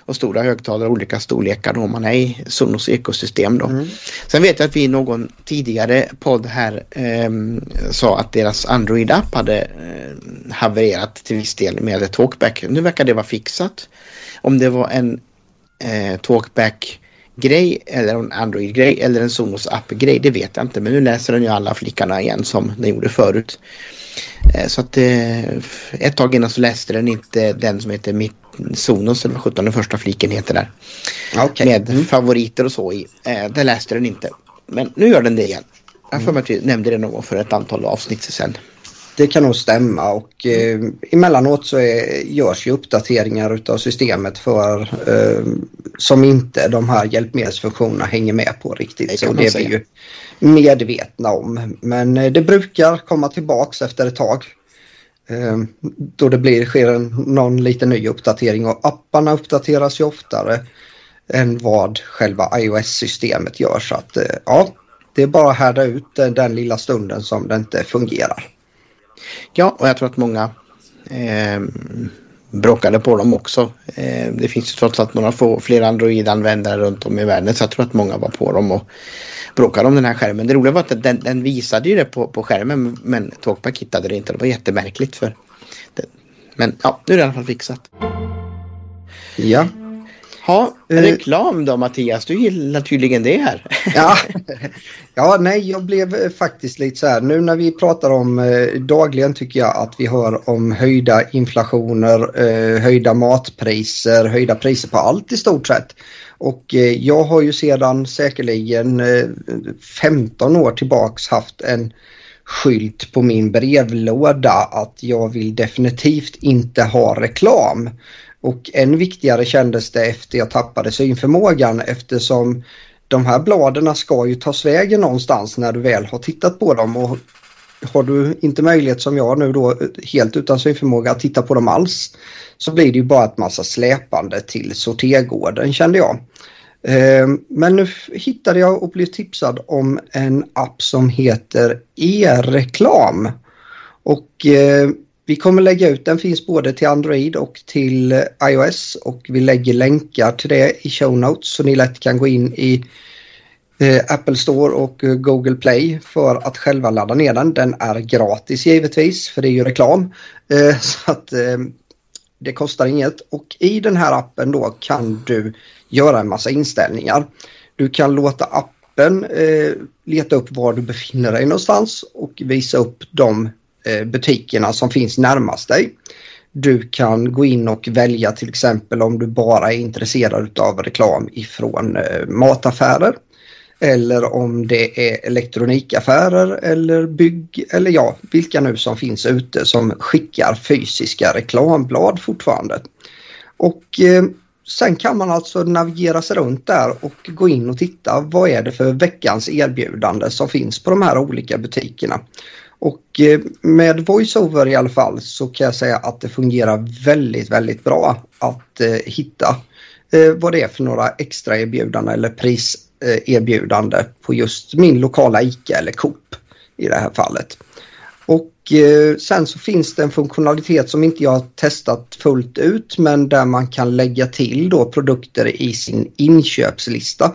och stora högtalare olika storlekar då man är i Sonos ekosystem då. Mm. Sen vet jag att vi i någon tidigare podd här eh, sa att deras Android-app hade eh, havererat till viss del med talkback. Nu verkar det vara fixat. Om det var en eh, talkback grej eller en Android-grej eller en Sonos app-grej. Det vet jag inte men nu läser den ju alla flickarna igen som den gjorde förut. Eh, så att eh, ett tag innan så läste den inte den som heter Mitt Sonos eller vad 17 den första fliken heter där. Okay. Med mm. favoriter och så i. Eh, det läste den inte. Men nu gör den det igen. Jag får mig att vi nämnde det någon gång för ett antal avsnitt sedan. Det kan nog stämma och eh, emellanåt så är, görs ju uppdateringar utav systemet för eh, som inte de här hjälpmedelsfunktionerna hänger med på riktigt. Det så det är vi ju medvetna om. Men eh, det brukar komma tillbaks efter ett tag. Eh, då det blir, sker en, någon liten ny uppdatering och apparna uppdateras ju oftare än vad själva iOS-systemet gör. Så att eh, ja, det är bara att härda ut den, den lilla stunden som det inte fungerar. Ja, och jag tror att många eh, bråkade på dem också. Eh, det finns ju trots allt några få fler Android-användare runt om i världen så jag tror att många var på dem och bråkade om den här skärmen. Det roliga var att den, den visade ju det på, på skärmen men Talkback hittade det inte. Det var jättemärkligt för det. Men ja, nu är det i alla fall fixat. Ja, Ja, eh, reklam då Mattias, du gillar tydligen det här. ja. ja, nej jag blev faktiskt lite så här, nu när vi pratar om eh, dagligen tycker jag att vi hör om höjda inflationer, eh, höjda matpriser, höjda priser på allt i stort sett. Och eh, jag har ju sedan säkerligen 15 eh, år tillbaks haft en skylt på min brevlåda att jag vill definitivt inte ha reklam. Och än viktigare kändes det efter jag tappade synförmågan eftersom de här bladen ska ju tas vägen någonstans när du väl har tittat på dem. Och har du inte möjlighet som jag nu då helt utan synförmåga att titta på dem alls så blir det ju bara ett massa släpande till sortergården kände jag. Eh, men nu hittade jag och blev tipsad om en app som heter e-reklam. Och eh, vi kommer lägga ut den, finns både till Android och till eh, iOS och vi lägger länkar till det i show notes så ni lätt kan gå in i eh, Apple Store och eh, Google Play för att själva ladda ner den. Den är gratis givetvis för det är ju reklam. Så att det kostar inget och i den här appen då kan du göra en massa inställningar. Du kan låta appen leta upp var du befinner dig någonstans och visa upp de Eh, butikerna som finns närmast dig. Du kan gå in och välja till exempel om du bara är intresserad av reklam ifrån eh, mataffärer. Eller om det är elektronikaffärer eller bygg eller ja, vilka nu som finns ute som skickar fysiska reklamblad fortfarande. Och eh, sen kan man alltså navigera sig runt där och gå in och titta vad är det för veckans erbjudande som finns på de här olika butikerna. Och eh, med VoiceOver i alla fall så kan jag säga att det fungerar väldigt, väldigt bra att eh, hitta eh, vad det är för några extra erbjudanden eller priserbjudande på just min lokala ICA eller Coop i det här fallet. Och sen så finns det en funktionalitet som inte jag har testat fullt ut men där man kan lägga till då produkter i sin inköpslista.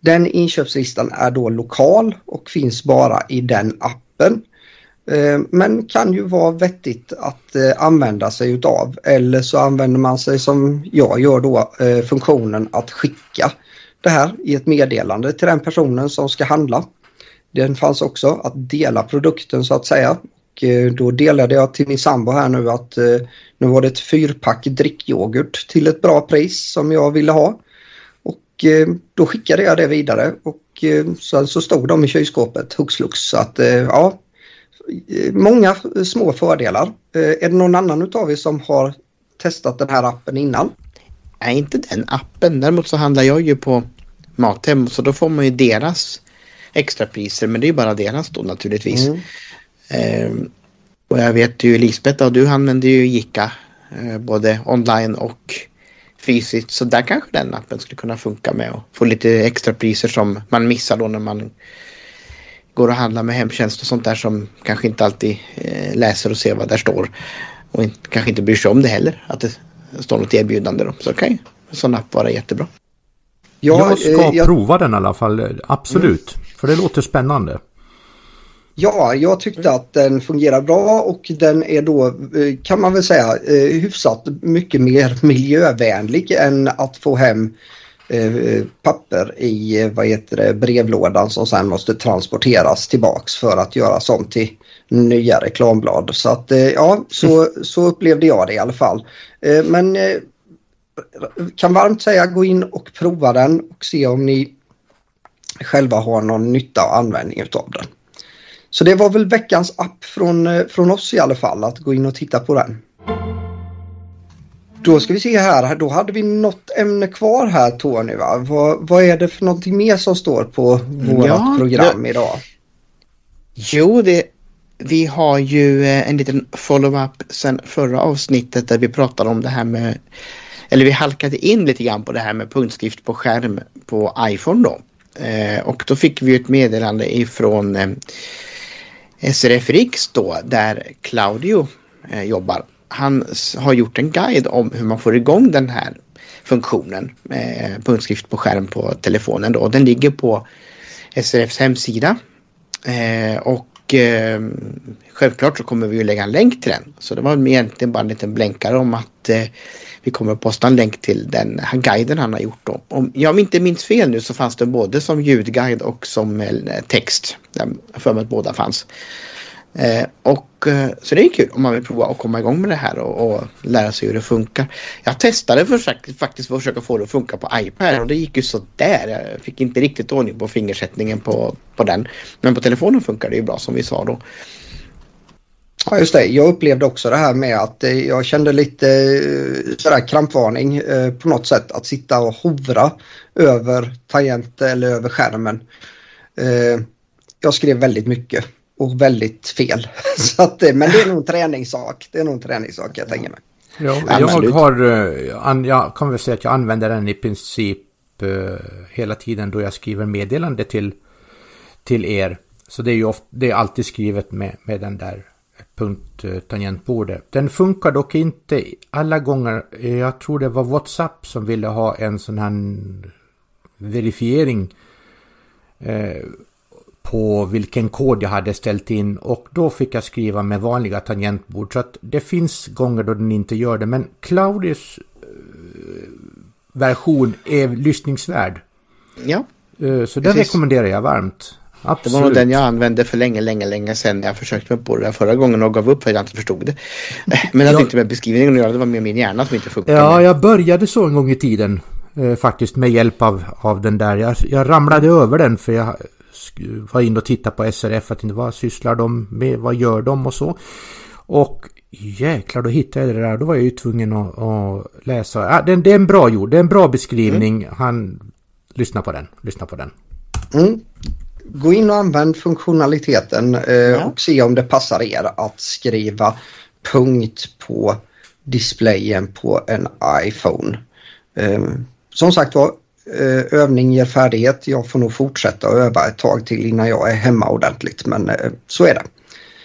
Den inköpslistan är då lokal och finns bara i den appen. Eh, men kan ju vara vettigt att eh, använda sig utav. Eller så använder man sig som jag gör då eh, funktionen att skicka det här i ett meddelande till den personen som ska handla. Den fanns också att dela produkten så att säga. Och då delade jag till min sambo här nu att nu var det ett fyrpack drickyoghurt till ett bra pris som jag ville ha. Och då skickade jag det vidare och sen så stod de i kylskåpet hux flux. Så att ja, många små fördelar. Eh, är det någon annan utav er som har testat den här appen innan? Nej, inte den appen. Däremot så handlar jag ju på Mathem så då får man ju deras extrapriser men det är ju bara deras då naturligtvis. Mm. Ehm, och jag vet ju Lisbeth och du använder ju Gica eh, både online och fysiskt så där kanske den appen skulle kunna funka med och få lite extra priser som man missar då när man går och handlar med hemtjänst och sånt där som kanske inte alltid eh, läser och ser vad där står. Och kanske inte bryr sig om det heller, att det står något erbjudande. Då. Så kan ju en sån app vara jättebra. Ja, jag ska eh, jag... prova den i alla fall, absolut. Mm. För det låter spännande. Ja, jag tyckte att den fungerar bra och den är då eh, kan man väl säga eh, hyfsat mycket mer miljövänlig än att få hem eh, papper i vad heter det, brevlådan som sen måste transporteras tillbaks för att göras om till nya reklamblad. Så att ja, så, så upplevde jag det i alla fall. Men kan varmt säga gå in och prova den och se om ni själva har någon nytta och användning utav den. Så det var väl veckans app från, från oss i alla fall att gå in och titta på den. Då ska vi se här, då hade vi något ämne kvar här Tony. Va? Vad, vad är det för någonting mer som står på vårt ja, program det, idag? Jo, det, vi har ju eh, en liten follow-up sen förra avsnittet där vi pratade om det här med eller vi halkade in lite grann på det här med punktskrift på skärm på iPhone då. Eh, och då fick vi ett meddelande ifrån eh, SRF Riks då där Claudio eh, jobbar. Han har gjort en guide om hur man får igång den här funktionen Eh, punktskrift på skärm på telefonen då. Den ligger på SRFs hemsida. Eh, och eh, självklart så kommer vi ju lägga en länk till den. Så det var egentligen bara en liten blänkare om att eh, vi kommer att posta en länk till den här guiden han har gjort. Då. Om jag inte minns fel nu så fanns det både som ljudguide och som eh, text. Jag för mig att båda fanns. Eh, och, eh, så det är kul om man vill prova att komma igång med det här och, och lära sig hur det funkar. Jag testade för, faktiskt för att försöka få det att funka på iPad och det gick ju sådär. Jag fick inte riktigt ordning på fingersättningen på, på den. Men på telefonen funkar det ju bra som vi sa då. Ja just det, jag upplevde också det här med att eh, jag kände lite eh, sådär krampvarning eh, på något sätt att sitta och hovra över tangent eller över skärmen. Eh, jag skrev väldigt mycket och väldigt fel. Så att, men det är nog en träningssak. Det är nog en träningssak jag tänker mig. Ja, jag har, jag kan väl säga att jag använder den i princip hela tiden då jag skriver meddelande till, till er. Så det är ju ofta, det är alltid skrivet med, med den där punkttangentbordet. Den funkar dock inte alla gånger. Jag tror det var WhatsApp som ville ha en sån här verifiering eh, på vilken kod jag hade ställt in och då fick jag skriva med vanliga tangentbord. Så att det finns gånger då den inte gör det men Claudius eh, version är lyssningsvärd. Ja. Eh, så den rekommenderar jag varmt. Absolut. Det var nog den jag använde för länge, länge, länge sedan. Jag försökte mig på det förra gången och gav upp för att jag inte förstod det. Men det hade jag... inte med beskrivningen att göra, det var med min hjärna som inte funkade. Ja, jag började så en gång i tiden. Eh, faktiskt med hjälp av, av den där. Jag, jag ramlade över den för jag var inne och tittade på SRF. Att inte, vad sysslar de med? Vad gör de och så? Och jäklar, då hittade jag det där. Då var jag ju tvungen att, att läsa. Ja, det, det är en bra gjord. Det är en bra beskrivning. Mm. Han... Lyssna på den. Lyssna på den. Mm gå in och använd funktionaliteten eh, ja. och se om det passar er att skriva punkt på displayen på en iPhone. Eh, som sagt var, övning ger färdighet. Jag får nog fortsätta öva ett tag till innan jag är hemma ordentligt men eh, så är det.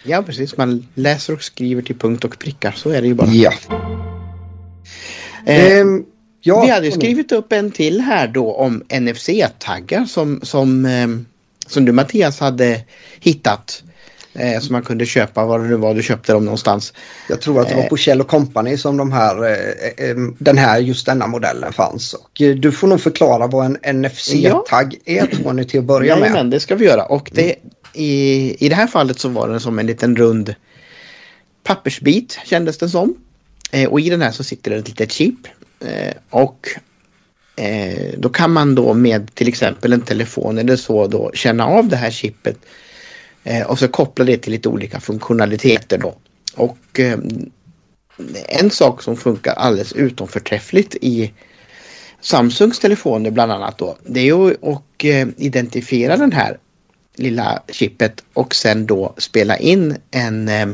Ja precis, man läser och skriver till punkt och prickar. Så är det ju bara. Ja. Eh, ehm, ja vi hade skrivit upp en till här då om NFC-taggar som, som ehm, som du Mattias hade hittat. Eh, som man kunde köpa, var det nu var du köpte dem någonstans. Jag tror att det var på eh. Kjell Company som de här, eh, eh, den här, just denna modellen fanns. Och eh, du får nog förklara vad en NFC-tagg ja. är Tony till att börja med. Men det ska vi göra. Och det, i, i det här fallet så var den som en liten rund pappersbit kändes det som. Eh, och i den här så sitter det ett litet chip. och Eh, då kan man då med till exempel en telefon eller så då känna av det här chippet eh, och så koppla det till lite olika funktionaliteter då. Och eh, en sak som funkar alldeles utom förträffligt i Samsungs telefoner bland annat då det är att eh, identifiera den här lilla chippet och sen då spela in en eh,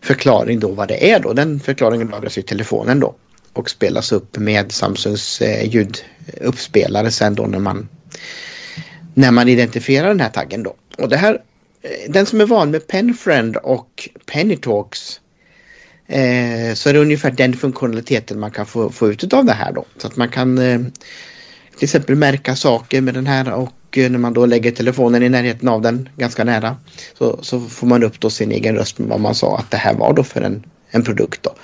förklaring då vad det är då. Den förklaringen lagras i telefonen då och spelas upp med Samsungs eh, ljuduppspelare sen då när man när man identifierar den här taggen då. Och det här, Eh, den som är van med Penfriend och Pennytalks eh, så är det ungefär den funktionaliteten man kan få, få ut av det här då. Så att man kan eh, till exempel märka saker med den här och eh, när man då lägger telefonen i närheten av den ganska nära så, så får man upp då sin egen röst med vad man sa att det här var då för en, en produkt då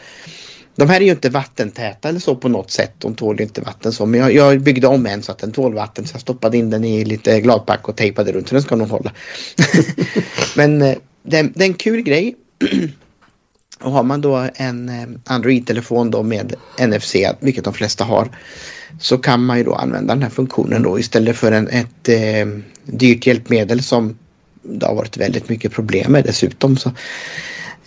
de här är ju inte vattentäta eller så på något sätt. De tål ju inte vatten så. Men jag, jag byggde om en så att den tål vatten. Så jag stoppade in den i lite gladpack och tejpade runt. Så den ska nog hålla. men eh, det, det är en kul grej. Och har man då en eh, Android-telefon då med NFC, vilket de flesta har, så kan man ju då använda den här funktionen då istället för en, ett eh, dyrt hjälpmedel som det har varit väldigt mycket problem med dessutom. Så.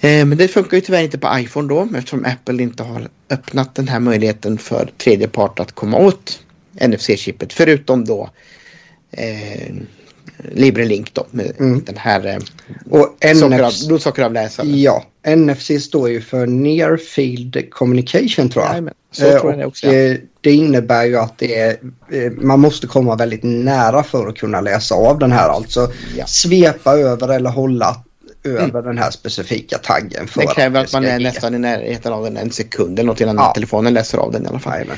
Eh, men det funkar ju tyvärr inte på iPhone då eftersom Apple inte har öppnat den här möjligheten för tredje part att komma åt NFC-chippet förutom då eh, LibreLink då med mm. den här eh, och blodsockeravläsaren. Ja, NFC står ju för Near Field Communication tror jag. Ja, så tror jag det också. Och, ja. det innebär ju att det är, eh, man måste komma väldigt nära för att kunna läsa av den här. Alltså ja. svepa över eller hålla över mm. den här specifika taggen. För det kräver att, att man är nästan i närheten av den en sekund eller något innan ja. telefonen läser av den i alla fall. Amen.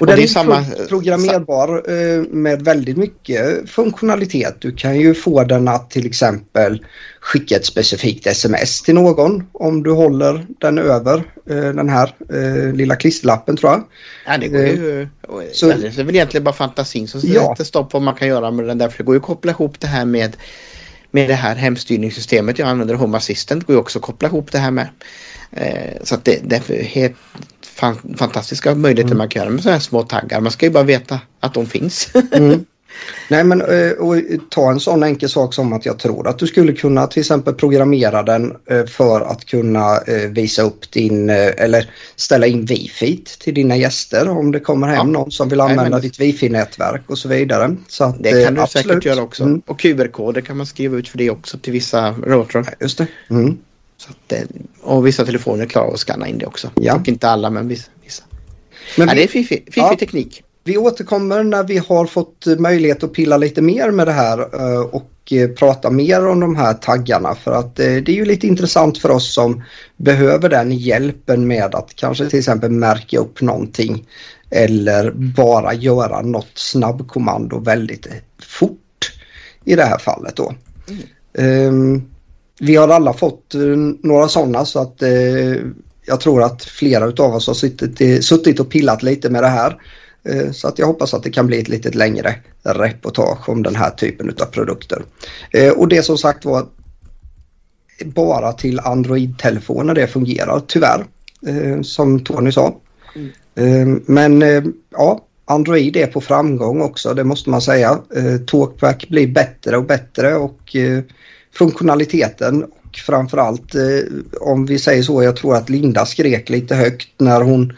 Och, den är, är samma... programmerbar eh, med väldigt mycket funktionalitet. Du kan ju få den att till exempel skicka ett specifikt sms till någon om du håller den över eh, den här eh, lilla klisterlappen tror jag. Ja, det går ju... Så, det är väl egentligen bara fantasin som sätter ja. stopp vad man kan göra med den där. För det går ju att koppla ihop det här med med det här hemstyrningssystemet jag använder, Home Assistant, går ju också att koppla ihop det här med. så att det, det är helt fan, fantastiska möjligheter mm. man kan göra med sådana här små taggar. Man ska ju bara veta att de finns. mm. Nej men eh, och ta en sån enkel sak som att jag tror att du skulle kunna till exempel programmera den eh, för att kunna eh, visa upp din eller ställa in wifi till dina gäster om det kommer hem ja. någon som vill använda Nej, ditt wifi-nätverk och så vidare. Så att, det kan du absolut. säkert göra också. Mm. Och QR-koder kan man skriva ut för det också till vissa routrar. Just det. Mm. Så att, och vissa telefoner klarar att scanna in det också. Ja. Och inte alla men vissa. Men ja, det är fiffig, fiffig ja, teknik. Vi återkommer när vi har fått möjlighet att pilla lite mer med det här eh, och eh, prata mer om de här taggarna för att eh, det är ju lite intressant för oss som behöver den hjälpen med att kanske till exempel märka upp någonting eller bara göra något snabbkommando väldigt fort i det här fallet då. Mm. Um, vi har alla fått några sådana så att jag tror att flera av oss har suttit, suttit och pillat lite med det här. Eh, så att jag hoppas att det kan bli ett lite längre reportage om den här typen av produkter. Eh, och det som sagt var bara till Android-telefoner det fungerar tyvärr. Eh, som Tony sa. Mm. Men ja, Android är på framgång också, det måste man säga. Talkback blir bättre och bättre och funktionaliteten och framförallt om vi säger så, jag tror att Linda skrek lite högt när hon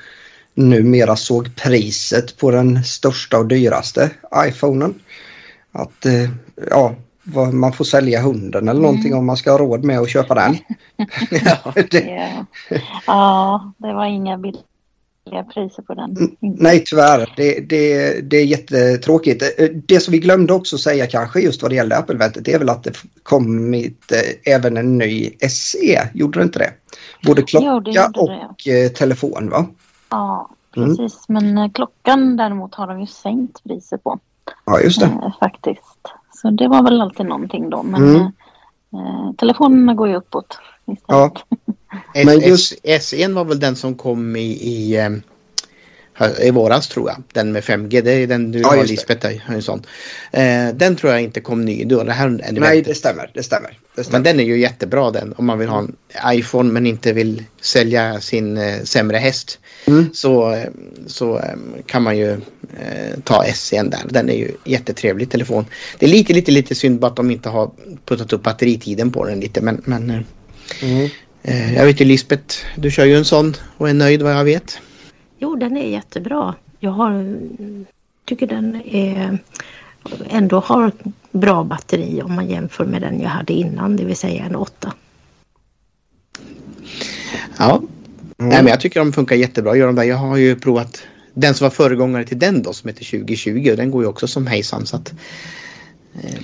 numera såg priset på den största och dyraste iPhonen. Att eh, ja, man får sälja hunden eller någonting mm. om man ska ha råd med att köpa den. ja, det... Ja. ja, det var inga bilder priser på den. Mm, nej, tyvärr. Det, det, det är jättetråkigt. Eh, det som vi glömde också säga kanske just vad det gäller Apple-eventet är väl att det kommit eh, även en ny SE. Gjorde det inte det? Både klocka jo, och det. Telefon va? Ja, mm. precis. Mm. Men klockan däremot har de ju sänkt priset på. Ja, just det. Eh, faktiskt. Så det var väl alltid någonting då. Men mm. eh, telefonerna går ju uppåt istället. Ja. Men just... SE var väl den som kom i, i, eh, i våras tror jag. Den med 5G. Det är den du ja, har Lisbeth. En sån. Eh, den tror jag inte kom ny. Då, det här Nej det stämmer, det stämmer. Men den är ju jättebra den. Om man vill ha en iPhone men inte vill sälja sin eh, sämre häst. Mm. Så, eh, så eh, kan man ju eh, ta SE där. Den är ju jättetrevlig telefon. Det är lite, lite, lite synd bara att de inte har puttat upp batteritiden på den lite. Men, men mm. Eh, jag vet ju Lisbeth, du kör ju en sån och är nöjd vad jag vet. Jo, den är jättebra. Jag har, tycker den är, ändå har bra batteri om man jämför med den jag hade innan, det vill säga en 8. Ja, mm. Nej, men jag tycker de funkar jättebra. Gör de där. Jag har ju provat den som var föregångare till den då som heter 2020 och den går ju också som hejsan. Så att, eh.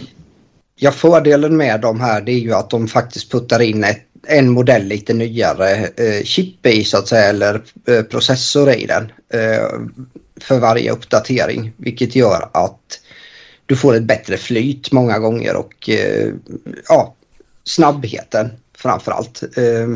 Ja, fördelen med de här det är ju att de faktiskt puttar in ett en modell lite nyare eh, chip i så att säga eller eh, processor i den eh, för varje uppdatering vilket gör att du får ett bättre flyt många gånger och eh, ja, snabbheten framförallt. Eh,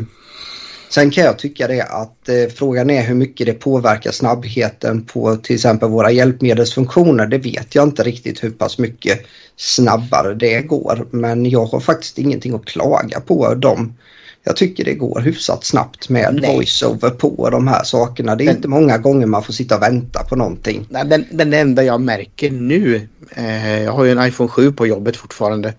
Sen kan jag tycka det att eh, frågan är hur mycket det påverkar snabbheten på till exempel våra hjälpmedelsfunktioner. Det vet jag inte riktigt hur pass mycket snabbare det går. Men jag har faktiskt ingenting att klaga på dem. Jag tycker det går hyfsat snabbt med voiceover på de här sakerna. Det är den, inte många gånger man får sitta och vänta på någonting. Den, den enda jag märker nu, eh, jag har ju en iPhone 7 på jobbet fortfarande.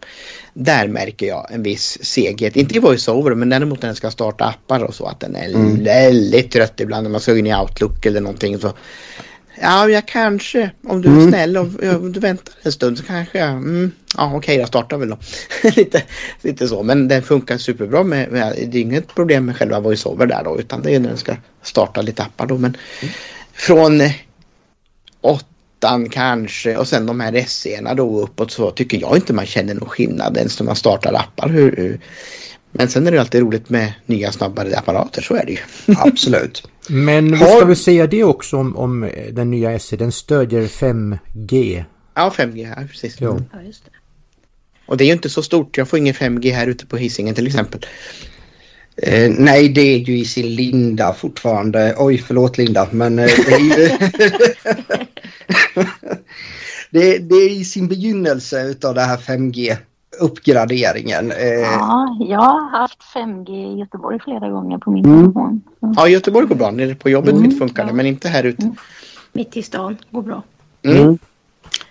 Där märker jag en viss seghet. Inte i voiceover men däremot när den ska starta appar och så att den är mm. väldigt trött ibland när man ska in i Outlook eller någonting. Så Ja, jag kanske. Om du är mm. snäll och om du väntar en stund så kanske jag... Mm, ja, okej, okay, jag startar väl då. lite, lite så. Men den funkar superbra med, med... Det är inget problem med själva voiceover där då. Utan det är när den ska starta lite appar då. Men mm. från åttan kanske och sen de här SE-erna då uppåt så tycker jag inte man känner någon skillnad ens när man startar appar. Hur, hur men sen är det alltid roligt med nya snabbare apparater, så är det ju. Absolut. Men vi ska väl säga det också om, om den nya SE, den stödjer 5G. Ja, 5G, ja, precis. Ja. ja just det. Och det är ju inte så stort, jag får ingen 5G här ute på Hisingen till exempel. Eh, nej, det är ju i sin linda fortfarande. Oj, förlåt Linda, men eh, det, är ju... det, det, är i sin begynnelse utav det här 5G uppgraderingen. Eh, ja, jag har haft 5G i Göteborg flera gånger på min mm. telefon. Mm. Ja, Göteborg går bra. Nere på jobbet mm, mitt funkar det, men inte här ute. Mm. Mitt i stan går bra. Mm. mm.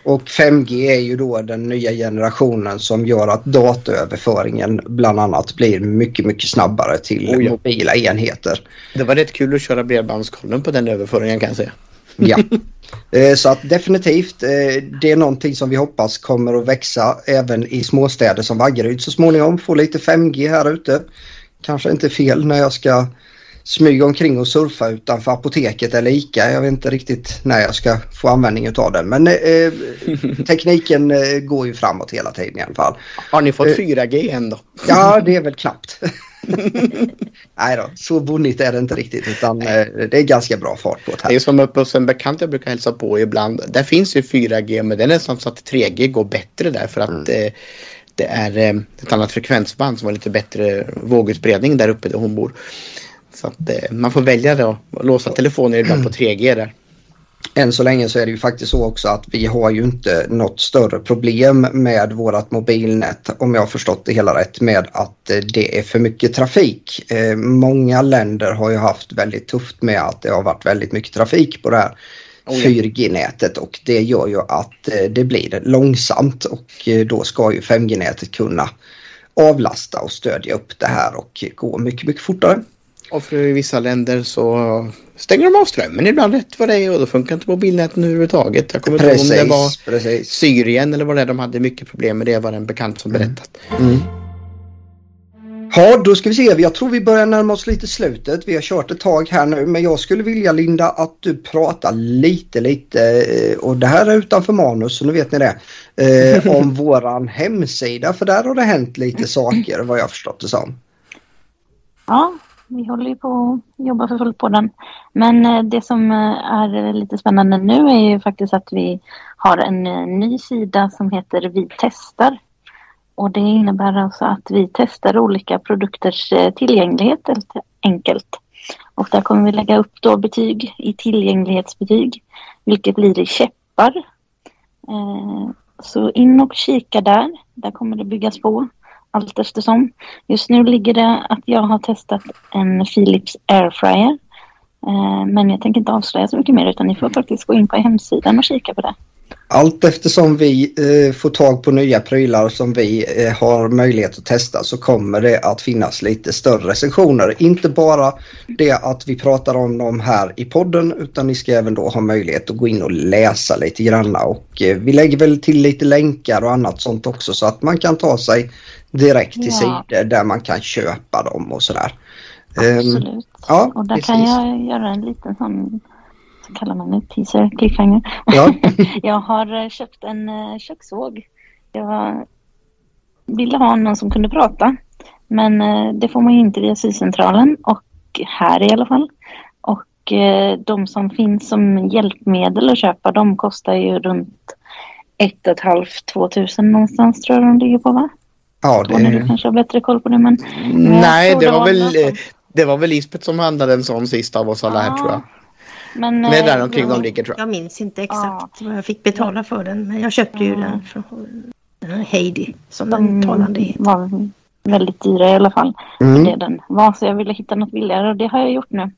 Och 5G är ju då den nya generationen som gör att dataöverföringen bland annat blir mycket, mycket snabbare till oh ja. mobila enheter. Det var rätt kul att köra bredbandskollen på den överföringen kan jag säga. Ja, eh, så att definitivt eh, det är någonting som vi hoppas kommer att växa även i småstäder som Vaggeryd så småningom. Få lite 5G här ute. Kanske inte fel när jag ska smyga omkring och surfa utanför apoteket eller ICA. Jag vet inte riktigt när jag ska få användning av den. Men eh, tekniken eh, går ju framåt hela tiden i alla fall. Har ni fått 4G än då? ja, det är väl knappt. Nej då, så bonnigt är det inte riktigt utan eh, det är ganska bra fart på det här. Det är som uppe hos en bekant jag brukar hälsa på ibland. Där finns ju 4G men det är nästan så att 3G går bättre där för att mm. eh, det är eh, ett annat frekvensband som har lite bättre vågutbredning där uppe där hon bor. Så att eh, man får välja då låsa telefoner ibland på 3G där än så länge så är det ju faktiskt så också att vi har ju inte något större problem med vårat mobilnät om jag har förstått det hela rätt med att eh, det är för mycket trafik. Eh, många länder har ju haft väldigt tufft med att det har varit väldigt mycket trafik på det här 4G-nätet och det gör ju att eh, det blir långsamt och då ska ju 5G-nätet kunna avlasta och stödja upp det här och gå mycket, mycket fortare. Och för vissa länder så stänger de av strömmen ibland rätt vad det är och då funkar inte mobilnäten överhuvudtaget. Jag kommer inte ihåg om det var precis. Syrien eller vad det är. De hade mycket problem med det var en bekant som mm. berättat. Mm. Ja, då ska vi se. Jag tror vi börjar närma oss lite slutet. Vi har kört ett tag här nu, men jag skulle vilja Linda att du pratar lite, lite eh, och det här är utanför manus så nu vet ni det. Eh, om våran hemsida, för där har det hänt lite saker vad jag förstått det som. Ja, vi håller ju på att jobba för fullt på den. Men eh, det som eh, är lite spännande nu är ju faktiskt att vi har en eh, ny sida som heter Vi testar. Och det innebär alltså att vi testar olika produkters tillgänglighet helt enkelt. Och där kommer vi lägga upp då betyg i tillgänglighetsbetyg, vilket blir i käppar. Så in och kika där, där kommer det byggas på allt eftersom. Just nu ligger det att jag har testat en Philips Airfryer. Eh, men jag tänker inte avslöja så mycket mer utan ni får faktiskt gå in på hemsidan och kika på det. Allt eftersom vi eh, får tag på nya prylar som vi eh, har möjlighet att testa så kommer det att finnas lite större recensioner. Inte bara det att vi pratar om dem här i podden utan ni ska även då ha möjlighet att gå in och läsa lite granna och eh, vi lägger väl till lite länkar och annat sånt också så att man kan ta sig direkt till ja. sidor där man kan köpa dem och sådär. Absolut. Um, ja, och där precis. kan jag göra en liten sån så kallar man det, teaser, cliffhanger. Ja. jag har eh, köpt en uh, kökssåg. Jag ville ha någon som kunde prata. Men uh, det får man inte via sycentralen och här i alla fall. Och de som finns som hjälpmedel att köpa de kostar ju runt ett och ett halvt, två tusen någonstans tror jag de ligger på va? Ja, det... Du kanske har bättre koll på det men... Nej, det var väl... Det var väl Lisbeth som handlade en sån sist av oss alla här tror jag. Men, Men där omkring ja, de ligger tror jag. Jag minns inte exakt ja. vad jag fick betala för den. Men jag köpte ju den från Heidi som den talande heter. var väldigt dyra i alla fall. Mm. Det den var. Så jag ville hitta något billigare och det har jag gjort nu.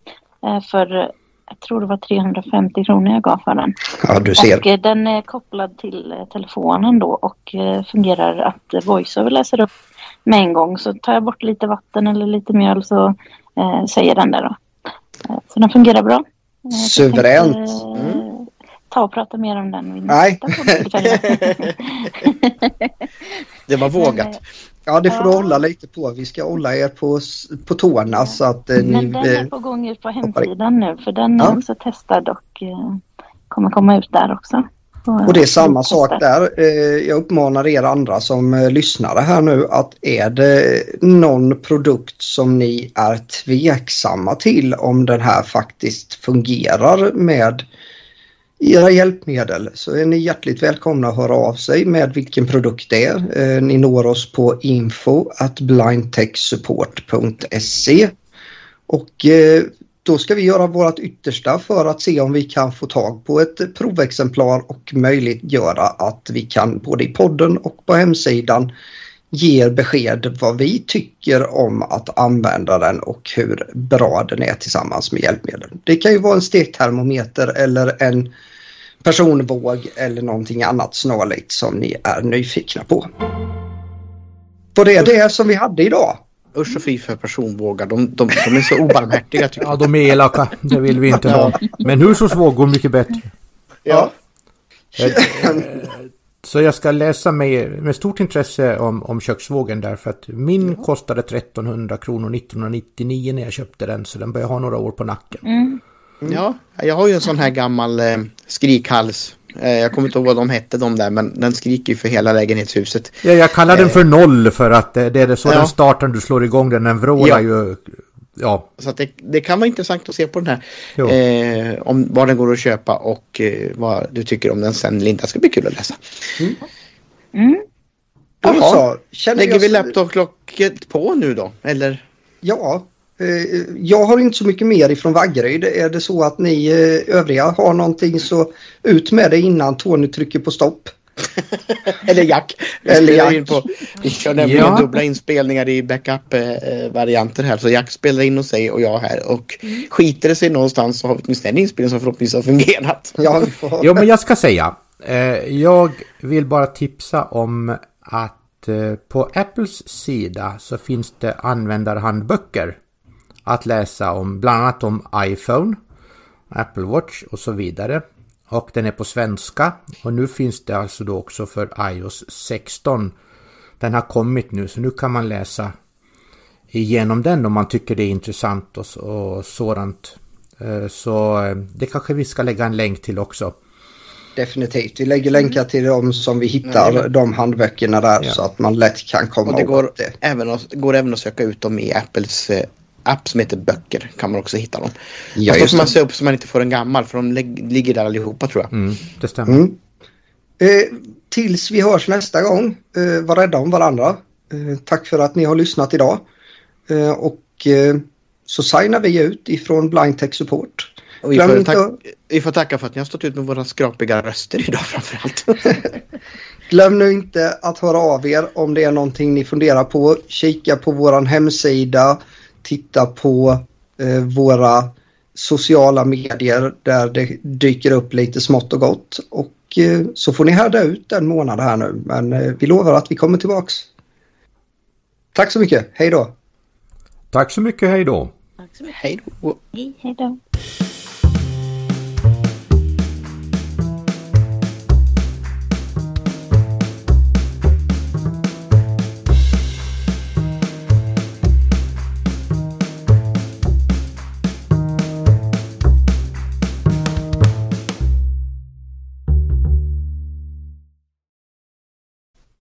För jag tror det var 350 kronor jag gav för den. Ja, du ser. Och den är kopplad till telefonen då och fungerar att VoiceOver läser upp med en gång. Så tar jag bort lite vatten eller lite mjöl så eh, säger den det då. Eh, så den fungerar bra. Eh, Suveränt. Tänkte, mm. Ta och prata mer om den Nej. det var vågat. Ja, det får du hålla lite på. Vi ska hålla er på, på tårna så att eh, ni... Men den är på gång ut på hemsidan nu för den är ja. också testad och eh, kommer komma ut där också. Och det är samma sak där. Eh, jag uppmanar er andra som eh, lyssnare här nu att är det någon produkt som ni är tveksamma till om den här faktiskt fungerar med era hjälpmedel så är ni hjärtligt välkomna att höra av sig med vilken produkt det är. Eh, ni når oss på info at blindtechsupport.se och eh, då ska vi göra vårt yttersta för att se om vi kan få tag på ett provexemplar och möjliggöra att vi kan både i podden och på hemsidan ger besked vad vi tycker om att använda den och hur bra den är tillsammans med hjälpmedel. Det kan ju vara en stektermometer eller en personvåg eller någonting annat snarlikt som ni är nyfikna på. Var det det som vi hade idag? Usch och fy för personvågar. De, de, de är så obarmhärtiga tycker jag. Ja, de är elaka. Det vill vi inte ha. Men hushållsvåg går mycket bättre. Ja. Eh, så jag ska läsa med, med stort intresse om, om köksvågen därför att min kostade 1300 kronor 1999 när jag köpte den så den börjar ha några år på nacken. Mm. Mm. Ja, jag har ju en sån här gammal eh, skrikhals Eh, jag kommer inte ihåg vad de hette de där men den skriker ju för hela lägenhetshuset. Ja, jag kallar den för eh, noll för att det är så ja. den startar när du slår igång den. Den vrålar ja. ju. Ja. Så det, det, kan vara intressant att se på den här. Eh, om vad den går att köpa och eh, vad du tycker om den sen Linda. Det ska bli kul att läsa. Mm. Mm. Jaha, lägger vi laptopklocket på nu då? Eller? Ja, Eh, jag har inte så mycket mer ifrån Vaggeryd. Är det så att ni eh, övriga har någonting så ut med det innan Tony trycker på stopp. Eller Jack. Vi, Eller Jack. In på, vi kör nämligen ja. dubbla inspelningar i backup-varianter här. Så Jack spelar in hos sig och jag här. Och skiter det sig någonstans så har vi åtminstone en inspelning som förhoppningsvis har fungerat. Ja, jo, men jag ska säga. Eh, jag vill bara tipsa om att på Apples sida så finns det användarhandböcker att läsa om bland annat om iPhone, Apple Watch och så vidare. Och den är på svenska och nu finns det alltså då också för iOS 16. Den har kommit nu så nu kan man läsa igenom den om man tycker det är intressant och, och sådant. Eh, så eh, det kanske vi ska lägga en länk till också. Definitivt. Vi lägger länkar till dem som vi hittar, mm. de handböckerna där ja. så att man lätt kan komma och det går det. Även att, går även att söka ut dem i Apples eh, app som heter Böcker kan man också hitta dem. Ja, Fast då får man se upp så man inte får en gammal för de ligger där allihopa tror jag. Mm, det stämmer. Mm. Eh, tills vi hörs nästa gång, eh, var rädda om varandra. Eh, tack för att ni har lyssnat idag. Eh, och eh, så signar vi ut ifrån Blind Tech Support. Och vi, får tack, vi får tacka för att ni har stått ut med våra skrapiga röster idag framförallt. Glöm nu inte att höra av er om det är någonting ni funderar på. Kika på våran hemsida titta på eh, våra sociala medier där det dyker upp lite smått och gott. Och eh, så får ni härda ut en månad här nu. Men eh, vi lovar att vi kommer tillbaks. Tack så mycket. Hej då. Tack så mycket. Hej då. Hej då. Hej då.